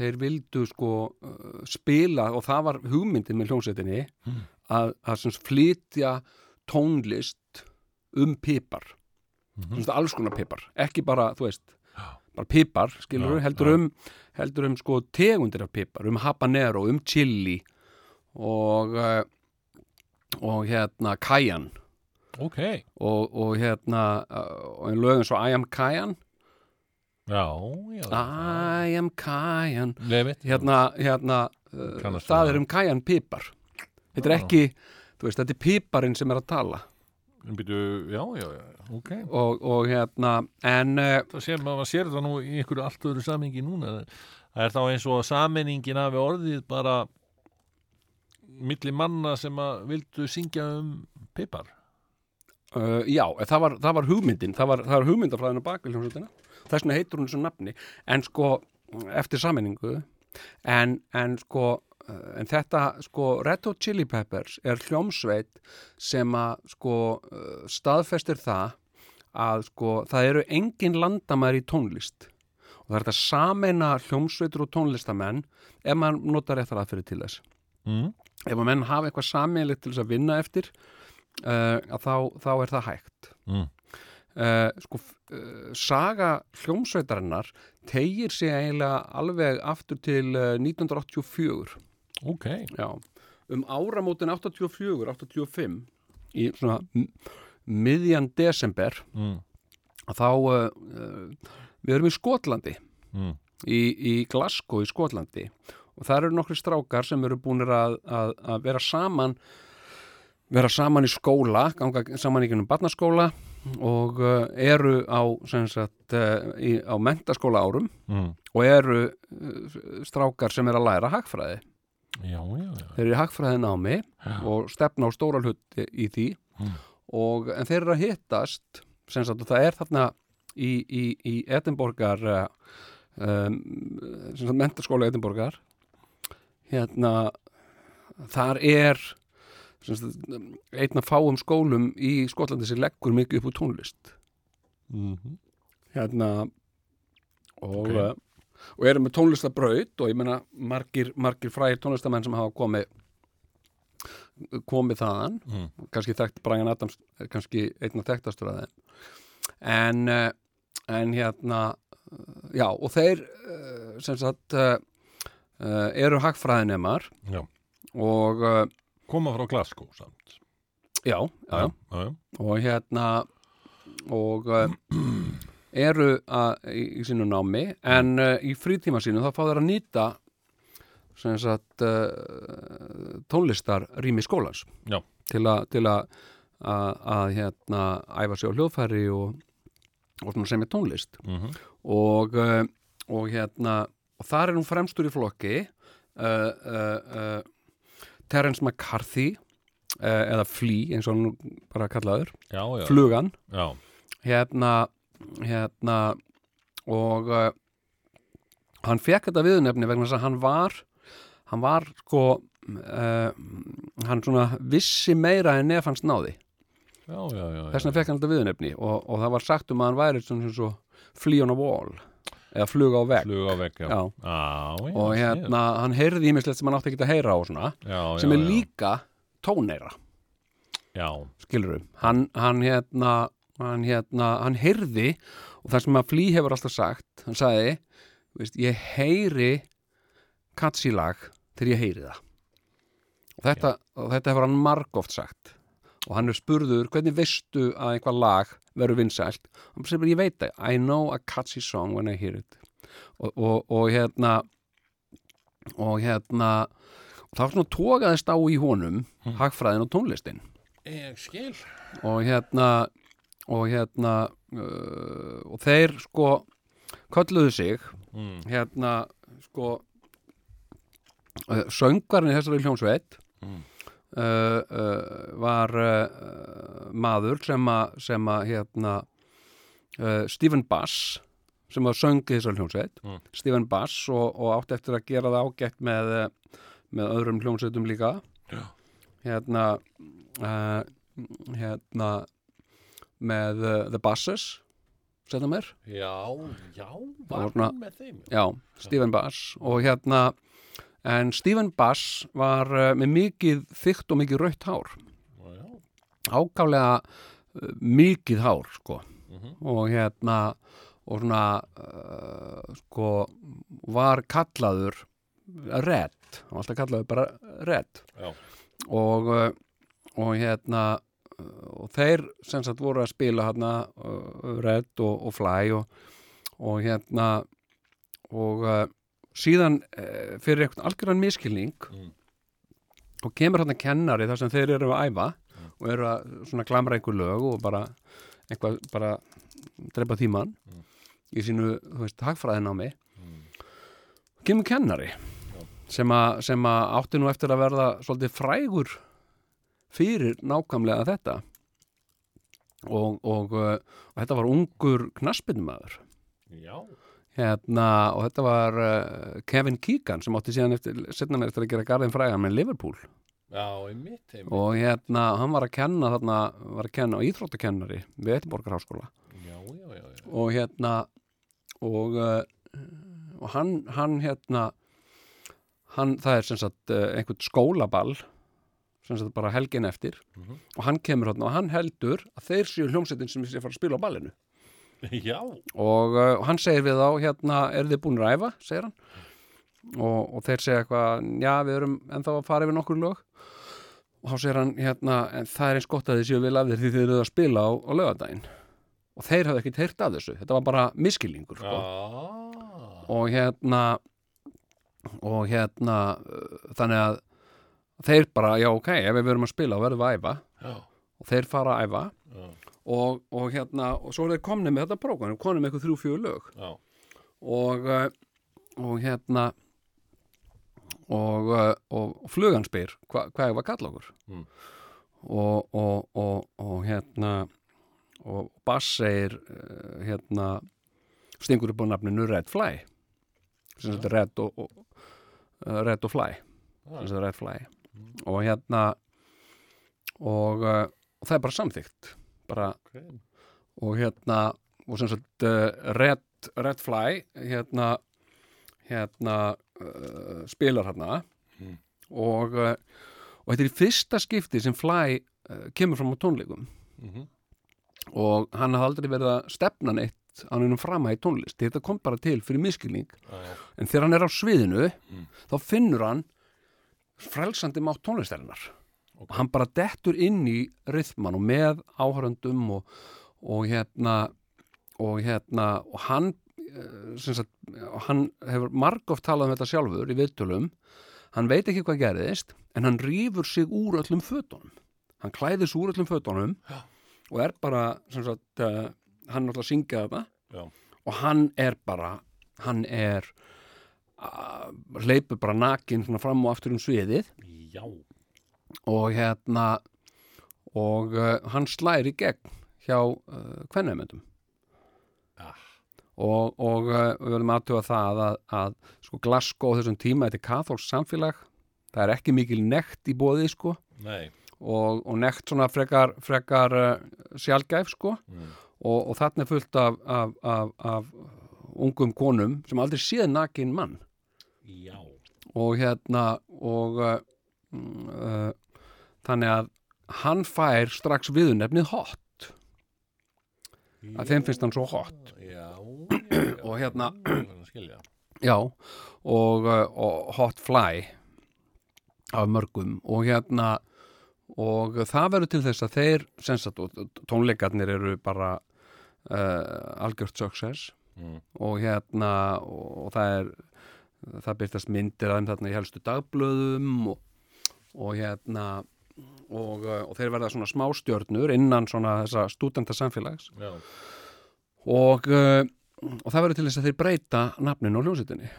þeir vildu sko uh, spila og það var hugmyndin með hljómsveitinni að, að sem sagt flytja tónlist um pipar. Mm -hmm. alls konar pipar, ekki bara þú veist, bara pipar skilur Já, heldur já. um heldur um sko tegundir af pipar, um habanero, um chili og uh, og hérna kajan. Ok, og, og hérna uh, og en lögum svo I am Kajan. Já, já I am Kajan. Hérna, hérna uh, það við er um Kajan pipar þetta er ekki, þú veist, þetta er piparinn sem er að tala. Já, já, já, ok. Og, og hérna en Það sér, maður sér það nú í einhverju allt öðru samingi núna. Það er þá eins og að samenningin hafi orðið bara milli manna sem að vildu syngja um pipar uh, já, það var, það var hugmyndin það var, það var hugmyndafræðin á bakvið þess vegna heitur hún þessu nafni. En sko, eftir sammenningu en, en sko uh, en þetta sko Red Hot Chili Peppers er hljómsveit sem að sko uh, staðfestir það að sko það eru engin landamæri í tónlist. Og það er þetta sameina hljómsveitur og tónlistamenn ef maður notar réttar aðferði til þess. Mm. Ef að menn hafa eitthvað sammeilegt til þess að vinna eftir uh, að þá, þá er það hægt Mm. uh, sko uh, saga hljómsveitarinnar tegir sig eiginlega alveg aftur til uh, 1984 Ok, já, um áramótin 84-85 í svona miðjan desember mm. að þá við erum í Skotlandi Mm. í, í Glasgow í Skotlandi og það eru nokkri strákar sem eru búinir að, að, að vera saman vera saman í skóla ganga saman í gennum barnaskóla og uh, eru á, sagt, uh, í, á mentaskóla árum Mm. og eru uh, strákar sem er að læra hagfræði Já, já, já þeir eru í hagfræði námi og stefna á stóra hluti í því Mm. og, en þeir eru að hittast sagt, og það er þarna í, í, í Edinborgar um, mentaskóla Edinborgar hérna þar er sem sagt, einn af fáum skólum í Skotlandi sem leggur mikið upp úr tónlist mm hérna og, Ok. okay. og eru með tónlistabraut og ég meina margir, margir frægir tónlistamenn sem hafa komið komið þaðan Mm. kannski þekkt Brian Adams er kannski einn af þekktastur að þeim en, eh, en hérna eh, já og þeir eh, sem sagt eh, eh, eru hagfræðinemar Já. og eh, Koma frá Glasgow samt já, já, já. og hérna og uh, eru að, í, sínu námi en uh, í frítíma sínu þá fá þeir að nýta sem sagt uh, tónlistar rými skólans Já. til að til að, hérna æfa sig á hljóðfæri og, og svona semja tónlist Mm og, uh, og hérna og þar er hún fremstur í flokki uh, uh, uh, Terence McCarthy uh, eða Flea eins og nú bara kallaður. Já, já, flugan. Já. hérna, hérna og uh, hann fekk þetta viðnefni vegna þess að hann var hann var sko uh, hann svona vissi meira en nef hans náði. Þess vegna fekk hann þetta viðnefni og, og það var sagt um að hann væri svona svo flea on a wall eða fluga á vegg. Flug á vegg, já. Já. já, já og hérna hann heyrði ímislegt sem hann átti ekki að heyra á svona sem er líka tóneira Já, skilur hann, hann hérna hann hérna, hann heyrði og það sem að Flea hefur alltaf sagt hann sagði, veist, ég heyri katsi-lag þegar ég heyri það. Og þetta, og þetta hefur hann margóft sagt. Og hann er spurður, hvernig veistu að einhvað lag verður vinsælt segir bara, ég veit það, I know a catchy song when I hear it og, og, og hérna og hérna og það var svona tókaðist á í honum hagfræðin og tónlistin ég skil og hérna og hérna uh, og þeir sko kölluðu sig mm. hérna sko uh, söngvarinn í þessari hljómsveit Mm. Uh, uh, var uh, maður sem að sem að hérna uh, Stephen Bass sem var söng í þessari hljómsveit. Mm. Stephen Bass og, og átti eftir að gera það ágætt með, uh, með öðrum hljómsveitum líka. Já. hérna uh, hérna með The Basses setna mér. Já, já, var hann með þeim Já, Stephen Bass og hérna en Stephen Bass var uh, með mikið þykkt og mikið rautt hár. Ágálega uh, mikið hár sko. Mhm. og hérna og svona uh, sko var kallaður Red, hann var alltaf kallaður bara Já. og og hérna og þeir sem sagt voru að spila hérna Red og, og Fly og, og hérna og síðan uh, fyrir eitthvað algjörðan miskilning Mm. og kemur hérna kennari þar sem þeir eru að æfa og eru að svona glamra einhver lög og bara eitthvað bara drepa tíman í sínu, þú veist, hagfræðinámi. Kemur kennari sem, að átti nú eftir að verða svolítið frægur fyrir nákvæmlega þetta. Og, og, uh, og þetta var ungur knaspinnmaður Já, hérna, og þetta var uh, Kevin Keegan sem átti síðan eftir, setna með eftir að gera garðin frægan með Liverpool. Já, einmitt, einmitt. Og hérna, hann var að kenna þarna, var að kenna íþróttakennari við Eittiborgar háskóla Já, já, já, já. Og hérna og, uh, og hann, hann hérna hann, það er sem sagt uh, einhvern skólaball sem sagt bara helgin eftir. Og hann kemur hérna og hann heldur að þeir séu hljómsveitin sem sé að fara að spila á ballinu Já, og uh, hann segir við þá hérna, er þið búin að æfa, segir hann. Og, og þeir segja eitthvað já, við erum ennþá að fara yfir nokkur lög. Og þá segir hann hérna, það er eins gott að þið séu vel af þér því þið eruð að spila á, á lögadaginn og þeir hafði ekkert heyrt af þessu. Þetta var bara miskilningur sko. já. Og hérna og hérna uh, þannig að þeir bara, já ok, ef við verum að spila þá verðum við að æfa. Já, og þeir fara að æfa. Já, og, og hérna, og svo er þeir komni með þetta prógram, komni með eitthvað þrjú fjögur lög. Já. Og, uh, og hérna og, uh, og, flugan spyr hva, hvað ég var að kalla okkur? Mm. og, og, og, og hérna og Bass segir uh, hérna stingur upp á nafninu Red Fly. Sem þetta er Red og, og Red og Fly. Sem þetta er Red Fly. Og hérna og, og það er bara samþykkt bara Ok. og hérna og sem sagt uh, Red, Red Fly hérna hérna uh, spilar hérna Mm. og uh, og þetta er í fyrsta skipti sem Fly kemur fram á tónleikum Mhm. og hann hafði aldrei verið að stefna neitt á neinum frama í tónlist þetta kom bara til fyrir miskilning Já, já, en þegar hann er á sviðinu Mm. þá finnur hann frelsandi mátt tónlistarinnar og hann bara dettur inn í rithman og með áhörundum og, og hérna og hérna og hann eh, sagt, hann hefur margóft talað um þetta sjálfur í viðtölum. Hann veit ekki hvað gerðist en hann rýfur sig úr öllum fötunum. Hann klæðir sig úr öllum fötunum Já. og er bara sagt, uh, hann er alltaf að syngja þetta og hann er bara hann er uh, hleypur bara nakin fram og aftur um sviðið. Já, og hérna og uh, hann slæri í gegn hjá uh, kvennaumendum Ah. og, og uh, við verðum aðtuga það að, að sko Glasgow þessum tíma þetta er kathólsk samfélag. Það er ekki mikil nekt í bóði sko. Nei. Og, og nekt svona frekar, frekar sjálfgæf sko. Mm. og, og þarna er fullt af, af, af, af ungum konum sem aldrei séð nakin mann. Já, og hérna og þannig að hann fær strax viðunefnið hot. Að þeim finnst hann svo hot. Já, já, já og hérna já og, uh, og hot fly af mörgum. Og hérna og það verður til þess að þeir sensat, tónleikarnir eru bara uh, algjört success. Mm. og hérna og, og það er það byrtast myndir aðeim þarna í helstu dagblöðum og, og hérna og, uh, og þeir verða svona smástjörnur innan svona þessa stúdenta samfélags Já, og, uh, og það verður til þess að þeir breyta nafninu á hljómsveitinni.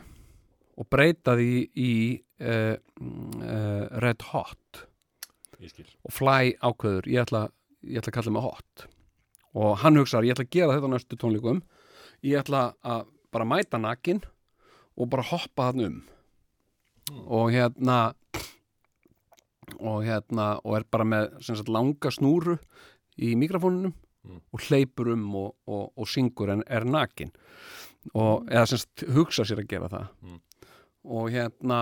Og breyta því í uh, uh, Red Hot. Og Fly ákveður, ég ætla, ég ætla að kalla mig Hot. Og hann hugsaður, ég ætla að gera þetta á næstu tónleikum. Ég ætla að bara mæta nakin og bara hoppa hann um. Og hérna og hérna og er bara með sagt, langa snúru í mikrofónunum Mm. og hleypur um og, og, og syngur en er nakin og eða sem sagt, hugsa sér að gera það Mm. og hérna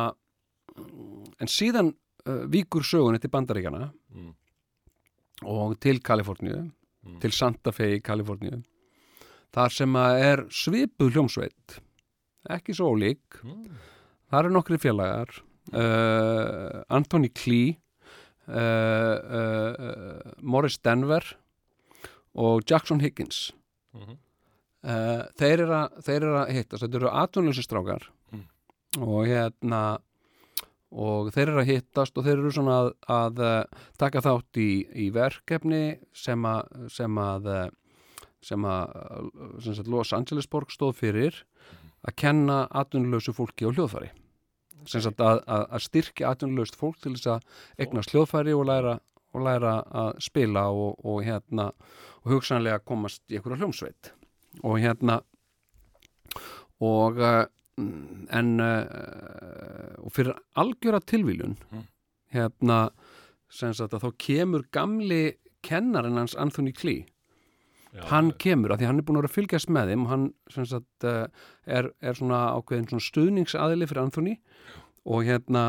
en síðan uh, víkur sögunni til Bandaríkjana Mm. og til Kaliforníu Mm. til Santa Fe í Kaliforníu þar sem að er svipuð hljómsveit ekki svo ólík Mm. það eru nokkri félagar uh, Anthony Klee uh, uh, uh, Morris Denver og Jackson Higgins. Mhm. uh, þeir eru að, að hittast. Þetta eru atvinnlösi strákar. Mm. og hérna og þeir eru að hittast og þeir eru svona að, að taka þátt í, í verkefni sem að sem að, sem að sem Los Angeles borg stóð fyrir að kenna atvinnulausu fólki á hljóðfæri sem sagt að, að, að styrkja atvinnulaust fólk til þess að eignast hljóðfæri og læra, og læra að spila og, og hérna og hugsanlega komast í einhverja hljómsveit. Og hérna og uh, en uh, og fyrir algjöra tilvíljun hérna sem sagt að þá kemur gamli kennarinn hans Anthony Klee Já, hann kemur að því hann er búin að vera að fylgjast með þeim og hann sagt uh, er, er svona ákveðin svona stuðningsaðili fyrir Anthony og hérna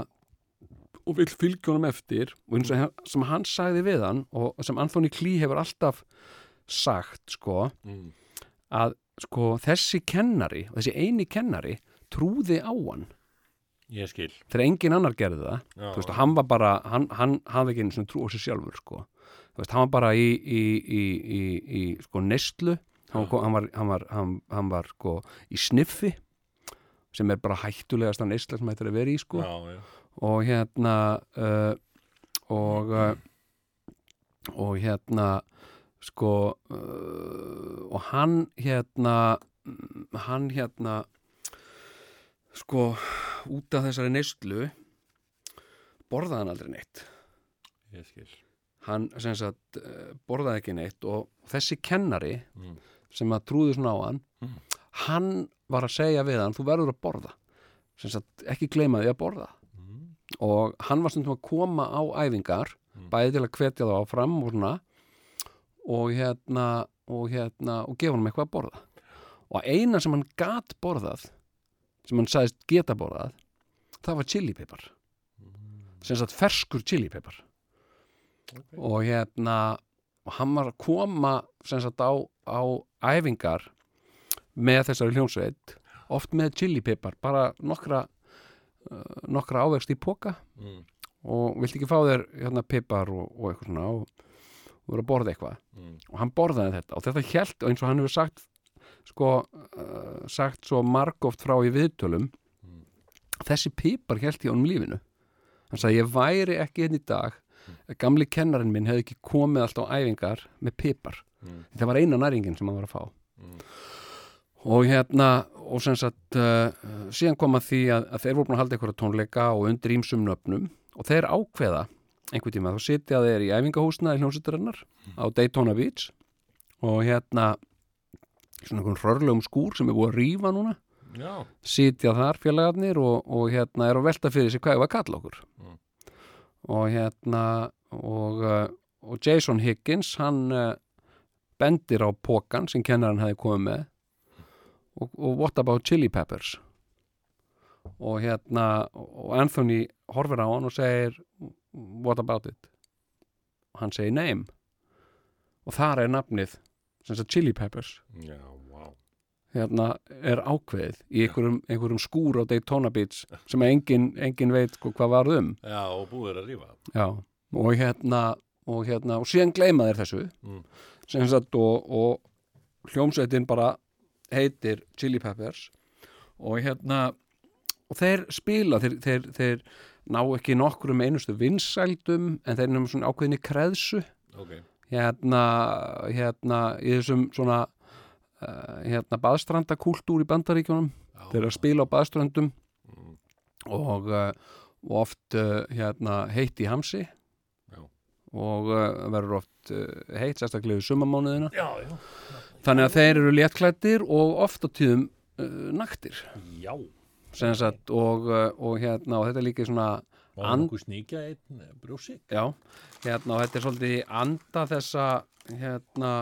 og vill fylgja honum eftir og eins og he- sem hann sagði við hann og sem Anthony Klee hefur alltaf sagt sko Mm. að sko þessi kennari og þessi eini kennari trúði á hann. Ég skil. Þegar engin annar gerði það Já, veist, hann var bara, hann, hann hafði ekki einu svona trú á sig sjálfur, sko veist, hann var bara í, í, í, í, sko, neyslu. Hann, hann var, hann var, hann, hann var, sko í sniffi sem er bara hættulegast að neysla sem er að vera í, sko. Já, já. og hérna uh, og uh, og hérna sko uh, og hann hérna hann hérna sko út af þessari neyslu borðaði hann aldrei neitt. Ég skil hann sem sagt eh, borðaði ekki neitt og þessi kennari Mm. sem að trúði svona á hann Mm. hann var að segja við hann þú verður að borða. Sem sagt ekki gleyma því að borða. Mm. og hann var stundum að koma á æfingar bæði til að hvetja þá áfram og svona og hérna og hérna og gefa hann eitthvað að borða. Og eina sem hann gat borðað sem hann sagðist geta borðað það var chilipipar sem sagt ferskur chilipipar og hérna hann var að koma sagt á, á æfingar með þessari hljónsveit oft með chilipipar bara nokkra uh, nokkra ávext í póka Mm. og vilt ekki fá þér hérna pipar og, og eitthvað svona og, vera að borða eitthvað Mm. og hann borðaði þetta og þetta hjælt og eins og hann hefur sagt sko uh, sagt svo margóft frá í viðtölum Mm. þessi pipar hjælt í honum lífinu hann sagði ég væri ekki einn í dag. Gamli kennarinn minn hefði ekki komið alltaf á æfingar með pipar. Mm. það var eina næringin sem hann var að fá. Mm. og hérna og sem sagt uh, síðan kom að því að, að þeir voru búin að halda einhverja tónleika og undir ímsum nöfnum. Og þeir ákveða einhvern tíma þá sitja þeir í æfingahúsna í hljómsveitarinnar á Daytona Beach. Og hérna svona einhvern hrörlegum skúr sem er búið að rífa núna. Já, sitja þar félagarnir og, og hérna er að velta fyrir sig hvað var að kalla okkur. Mm. Og hérna og, uh, og Jason Higgins hann uh, bendir á pókan sem kennarinn hefði komið með. Og, og what about chili peppers? Og hérna og Anthony horfir á hann og segir what about it? Og hann segir name. Og þar er nafnið sem sagt chili peppers. Já, hérna er ákveðið í einhverjum, einhverjum skúr á Daytona Beach sem engin, engin veit sko hvað varð um. Já, og búið er að rífa. Já, og hérna og hérna, og síðan gleyma þeir þessu. Mm. sagt og, og hljómsveitin bara heitir Chili Peppers. Og hérna og þeir spila, þeir, þeir, þeir ná ekki nokkrum einustu vinsældum en þeir nefnum svona ákveðinni kreðsu. Ok, hérna, hérna í þessum svona hérna baðstrandakúltúr í bandaríkjunum. Já, þeir eru að spila á baðströndum. Mm. og, og oft uh, hérna, heitt í hamsi. Já. og verður oft heitt sérstaklega í sumamánuðina já, já. Þannig að þeir eru léttklættir og oft á tíðum uh, naktir. Sagt, og, og hérna og þetta er líka svona And- einn hérna og þetta er svolítið anda þessa hérna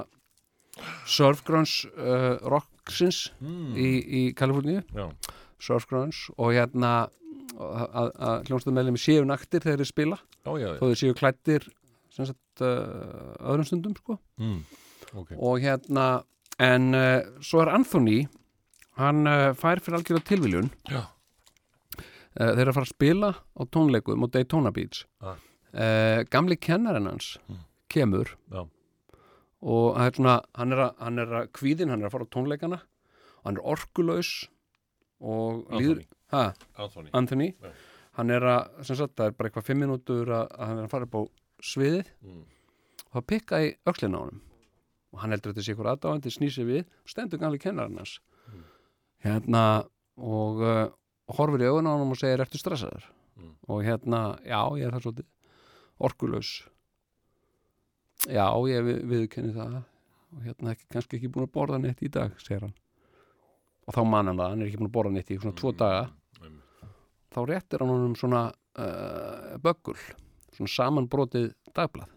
surfgrunns uh, rocksins mm. í, í Kaliforníu Já, surfgrunns og hérna að, að hljómsdæðmeðlemi séu naktir þegar þeir spila já, já, þó þeir séu klættir uh, öðrum stundum sko Mm. Ok, og hérna en uh, svo er Anthony hann uh, fær fyrir algjörða tilviljun já, uh, þeir eru að fara að spila á tónleikum á Daytona Beach Ah. uh, gamli kennarinn hans Mm. kemur Já. Og er svona, hann er að, hann er að kvíðin, hann er að fara á tónleikana. Hann er orkulaus og líður, Anthony ha, Anthony. Anthony. Já. hann er að, sem sagt, það er bara eitthvað fimm minútur að, að hann er að fara upp á sviðið. Mm. og það pikka í öxlina á honum. Og hann heldur þetta sé ykkur aðdáðandi snýsi við og stendur gamli kennarinn hans. Hérna og uh, horfir í augun á honum og segir ertu stressaður? Mm. og hérna, já, ég er það svolítið. Orkulaus já, ég við, viðkenni það. Og hérna ekki, kannski ekki búin að borða neitt í dag, segir hann. Og þá man hann það, hann er ekki búin að borða neitt í svona tvo daga. Einmitt. þá réttir hann honum svona uh, böggul, svona samanbrotið dagblað.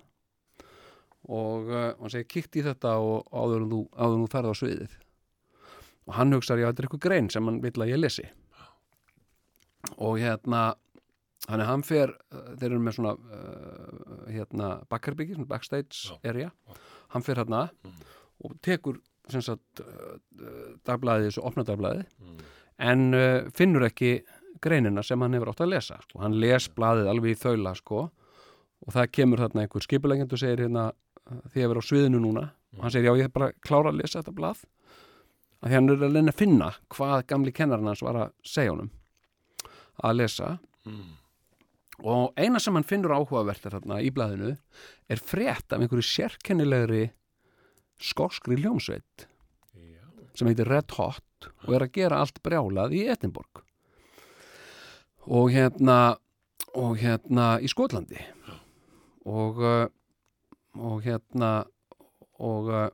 Og uh, hann segir kíkt í þetta og áður en þú, þú ferð á sviðið. Og hann hugsar, já, þetta er eitthvað grein sem hann vill að ég lesi. Og hérna þannig að hann fer, uh, þeir eru með svona uh, hérna bakkarbyggi, svona backstage area hann fer hérna og tekur sem sagt uh, dagblæðið, þessu opna dagblæðið Mm. en uh, finnur ekki greinina sem hann hefur átt að lesa sko. hann les blaðið alveg í þaula sko. og það kemur þarna einhver skipulegend og segir hérna því að vera á sviðinu núna og hann segir já ég hef bara klára að lesa þetta blað að því hann er að reyna að finna hvað gamli kennarinn hans var að segja honum að lesa Mm. Og eina sem hann finnur áhugavert er þarna í blaðinu er frétt af einhverju sérkennilegri skóskri hljómsveit Já. sem heitir Red Hot og er að gera allt brjálað í Edinborg. Og hérna og hérna í Skotlandi. Og uh, og hérna og uh,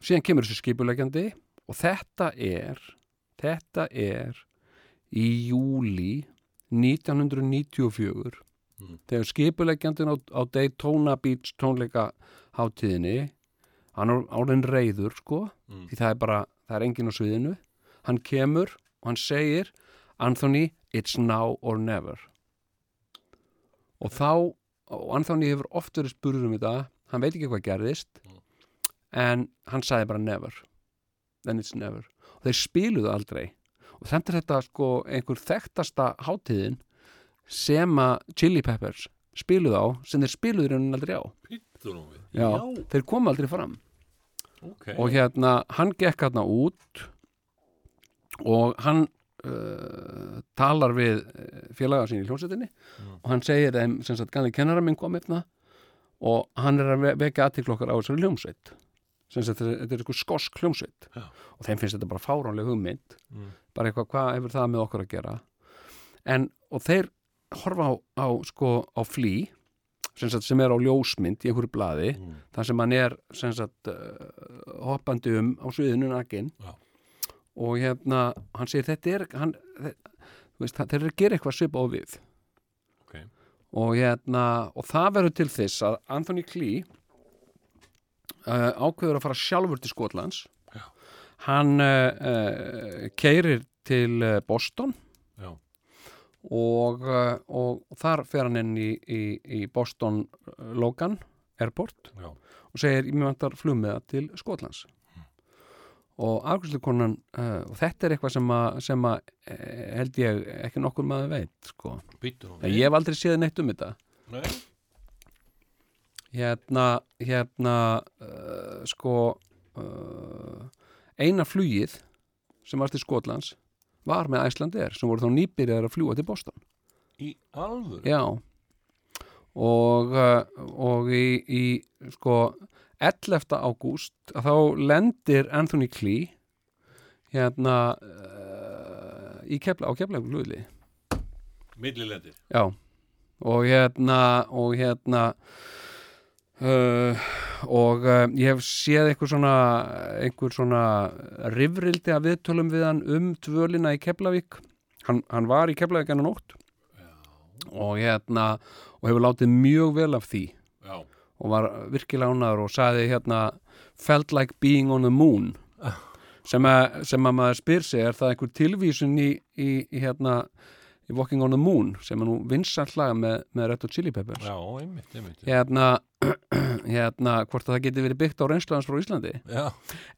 síðan kemur þessu skipulegjandi og þetta er þetta er í júli 1994 Mm. þegar skipuleggjandin á, á Daytona Beach tónleika hátíðinni hann er árin reyður sko Mm. því það er bara, það er enginn á sviðinu. Hann kemur og hann segir Anthony, it's now or never. Og þá og Anthony hefur oft verið spurður um þetta hann veit ekki hvað gerðist en hann sagði bara never. Then it's never. Og þeir spiluðu aldrei og þetta er þetta sko einhver þekktasta hátíðin sem að Chili Peppers spiluðu á sem þeir spiluðu raunin aldrei á. Já. þeir komu aldrei fram ok. og hérna, hann gekk hérna út og hann uh, talar við uh, félaga sín í hljómsveitinni og hann segir þeim, sem sagt, ganni kennara minn kom hérna og hann er að ve- vekja aðtiklokkar á þessari sagt, þetta er- er eitthvað skosk hljómsveit Já. og þeim finnst þetta bara fáránleg hugmynd Mm. bara eitthvað, hvað hefur það með okkur að gera en, og þeir horfa á, á sko, á flý sem, sem er á ljósmynd í einhverju blaði Mm. þar sem hann er sem sagt, uh, hoppandi um á sviðinu nakinn Já. og hérna hann segir þetta er hann, veist, þeir eru að gera eitthvað svipa á við Ok. og hérna og það verður til þess að Anthony Clee uh, ákveður að fara sjálfur til Skotlands Já. hann uh, uh, keirir til uh, Boston og, uh, og þar fer hann inn í, í, í Boston Logan Airport Já. og segir, ég vantar flugmiða til Skotlands og afgjörslukonan uh, og þetta er eitthvað sem að, sem að eh, held ég ekki nokkur maður veit sko. Ég hef aldrei séð neitt um þetta Nei. Hérna, hérna uh, sko uh, eina flugið sem var til Skotlands var með Æslandir sem voru þá nýbyrjar að fljúa til Boston Í alvöru? Já og, uh, og í, í sko 11. ágúst að þá lendir Anthony Clee hérna uh, í kefla, á kefla flugli Millilendir. Já, og hérna og hérna uh, og uh, ég hef séð einhver svona einhver svona rifrildi að viðtölum við hann um dvölina í Keflavík. Hann, hann var í Keflavík enn á nótt og hérna og hefur látið mjög vel af því. Já. og var virkilega ánæður og sagði hérna felt like being on the moon. Sem að, sem að maður spyr sig er það einhver tilvísun í, í, í hérna Walking on the Moon sem er nú vinsall lag með, með Red Hot Chili Peppers Já, einmitt, einmitt. hérna, hérna hvort að það geti verið byggt á reynslans frá Íslandi Já.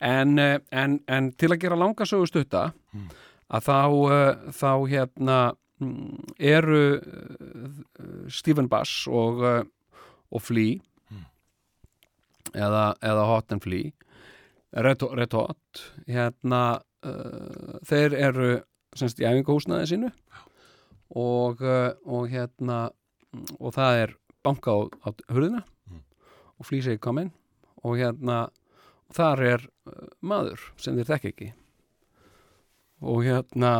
en, eh, en, en til að gera langa sögu stutta Mm. að þá, uh, þá hérna mm, eru uh, Stephen Bass og, og Flea Mm. eða, eða Hot and Flea Red, Red Hot hérna uh, þeir eru semst í æfingahúsnaði sínu og, uh, og hérna og það er banka á, á hurðina. Og flýs er komin og hérna og þar er uh, maður sem þeir þekki ekki. Og hérna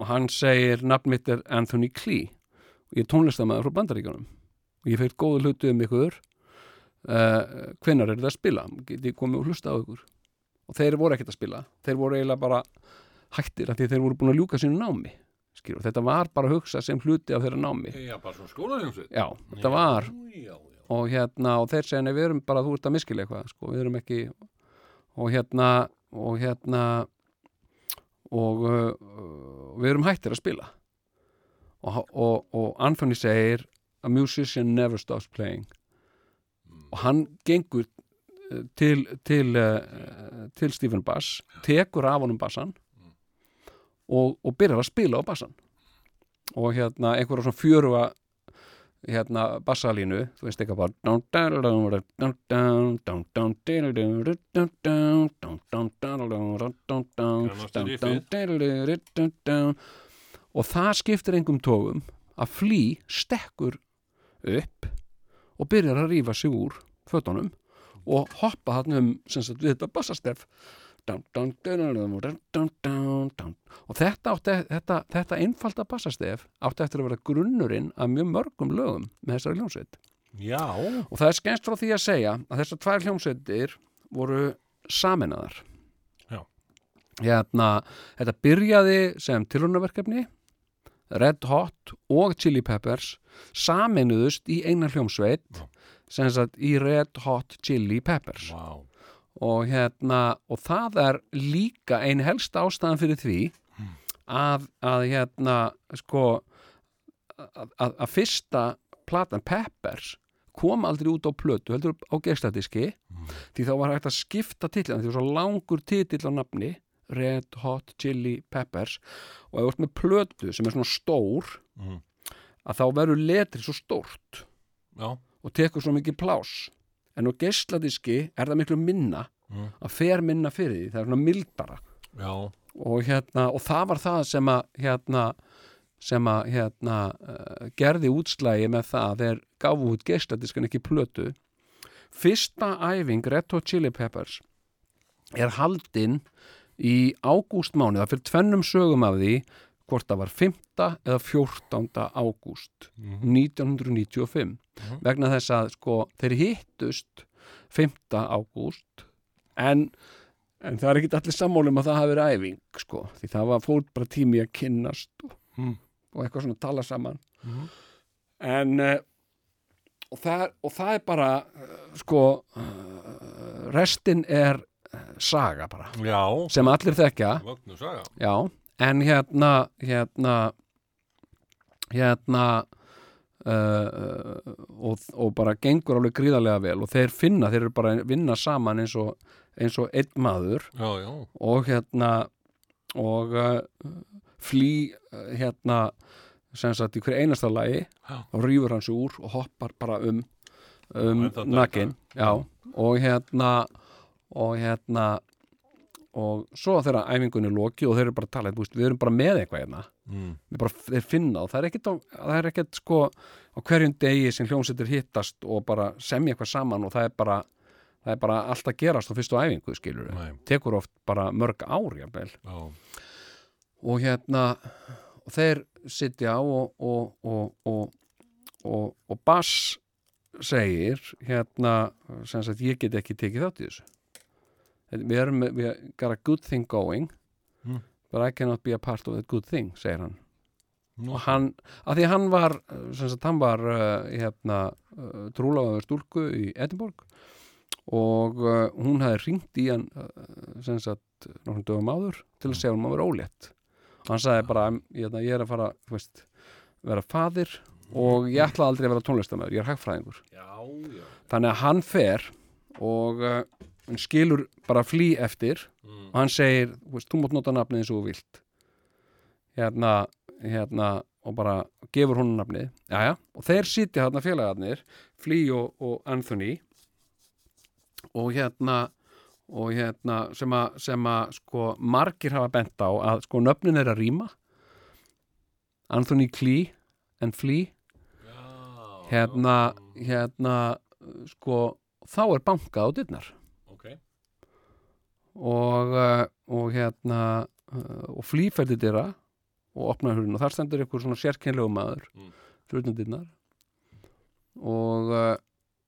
og hann segir nafn mitt er Anthony Klee og ég er tónlistamæður frá bandaríkjunum. Og ég fekk góðu hlutu um ykkur. Uh, hvenær er það að spila? Get ég komið og hlusta á ykkur? Og þeir voru ekkert að spila. Þeir voru eiginlega bara hættir af því þeir voru búin að ljúka sínu námi skilur, þetta var bara að hugsa sem hluti af þeirra námi. Já, bara svona skólaðjómsveit já, þetta var. Já, já, og hérna, og þeir segja, nei, við erum bara þú ert að miskila eitthvað, sko, við erum ekki og hérna og hérna og uh, við erum hættir að spila. Og, og, og Anthony segir a musician never stops playing. Og hann gengur uh, til til, uh, til Stephen Bass tekur af honum bassan og, og byrjar að spila á bassan og hérna einhverja svona fjöruga hérna bassalínu þú veist eitthvað bara og það skiptir engum tógum að flý stekkur upp og byrjar að rífa sig úr fötunum og hoppa hann um sagt við þetta bassastef og þetta, átti, þetta, þetta einfalda bassastef átti eftir að vera grunnurinn af mjög mörgum lögum með þessari hljómsveit. Já, og það er skemmst frá því að segja að þessar tvær hljómsveitir voru saminaðar Já. hérna, þetta byrjaði sem tilhörnaverkefni Red Hot og Chili Peppers saminuðust í eina hljómsveit sem sagt í Red Hot Chili Peppers. Vá og hérna og það er líka ein helsta ástæðan fyrir því að, að hérna sko að, að, að fyrsta platan Peppers kom aldrei út á plötu, heldur á gestadiski því þá var hægt að skipta titlan því það var svo langur titill á nafni Red Hot Chili Peppers. Og ef þú ert með plötu sem er svona stór Mhm. að þá verður letri svo stórt Já, og tekur svo mikið plás en á geisladiski er það miklu minna Mm. að fer minna fyrir því, það er svona mildara og hérna, og það var það sem að hérna, sem að hérna uh, gerði útslægi með það að þeir gáfu út geisladiskan ekki plötu. Fyrsta æfing Red Hot Chili Peppers er haldin í ágústmáni, það fyrir tvennum sögum af því hvort það var 5. eða 14. ágúst 1995 vegna þess að sko þeir hittust 5. ágúst en, en það er ekki allir sammálum að það hafi verið æfing sko, því það var fór bara tími að kynnast og, Mm. og eitthvað svona tala saman Mhm. en uh, og, það, og það er bara uh, sko uh, restin er saga bara já sem allir þekkja Vögnu saga Já, en hérna hérna hérna uh, og, og bara gengur alveg gríðarlega vel og þeir finna, þeir eru bara að vinna saman eins og, eins og einn maður. Já, já, og hérna og uh, flý uh, hérna sem sagt í hver einasta lagi Já. og rýfur hans úr og hoppar bara um um nakin. Og hérna og hérna og svo þegar æfingunni er lokið og þeir eru bara að tala, við erum bara með eitthvað hérna. Mm. bara, þeir finna og það er ekkit, á, það er ekkit sko á hverjum degi sem hljómsveitir hittast og bara semja eitthvað saman og það er bara það er bara allt að gerast á fyrstu æfingu skilur við, tekur oft bara mörg ár jafnvel. Já, og hérna og þeir sitja og og, og, og, og, og Bass segir hérna sem sagt ég get ekki tekið þátt í þessu við erum með, við got a good thing going Mm. but I cannot be a part of that good thing segir hann Nú. og hann, að því hann var sagt hann var uh, hérna uh, trúlafaður stúlku í Edinborg og uh, hún hafði ringt í hann uh, nokkrum dögum áður til að segja hann að vera ólétt og hann sagði bara ég, ég er að fara veist, vera faðir og ég ætla aldrei að vera tónlistamöður, ég er hagfræðingur já, já. þannig að hann fer og uh, hann skilur bara flý eftir Mm. og hann segir, þú mátt nota nafnið eins og þú vilt. Hérna, hérna og bara gefur hún nafnið, jæja og þeir sitja hérna félagarnir Flea og, og Anthony. Og hérna og hérna sem að, sem að sko margir hafa bent á að sko nöfnin er að rýma Anthony Klee en Flea. Hérna, hérna sko, þá er bankað á dyrnar og, uh, og hérna uh, og flýferði dyra og opnaði hurðin og þar stendur einhver svona sérkennlegu maður Mm. dyrnar og, uh,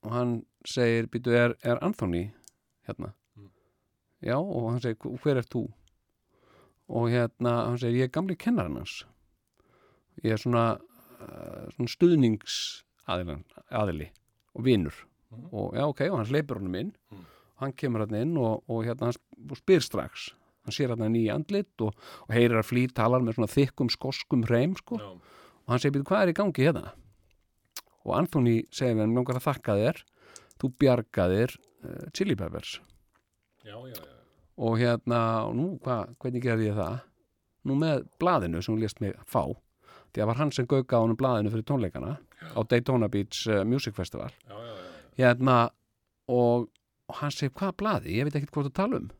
og hann segir, býtu, er, er Anthony hérna Mm. já, og hann segir, "Hv- hver er þú og hérna, hann segir, ég er gamli kennarinn hans ég er svona, svona stuðningsaðilan aðili og vinur Mhm. og já, ok, og hann sleipur honum inn Mm. Hann kemur hann inn og, og hérna hann spyr strax. Hann sér hann nýja andlit og, og heyrir að flý talar með svona þykkum skoskum hreim sko. já, og hann segir, "Bíddu, hvað er í gangi hérna? Og Anthony segir við hann langar að þakka þér. Þú bjargaðir uh, Chili Peppers. Já, já, já. og hérna, og nú, hva, hvernig gerði ég það? Nú með blaðinu sem hún lést mig fá. Því að var hann sem gauka á honum blaðinu fyrir tónleikana á Daytona Beach uh, Music Festival. Já, já, já. hérna og, og hann segir, hvað blaði, ég veit ekkert hvað þú tala um.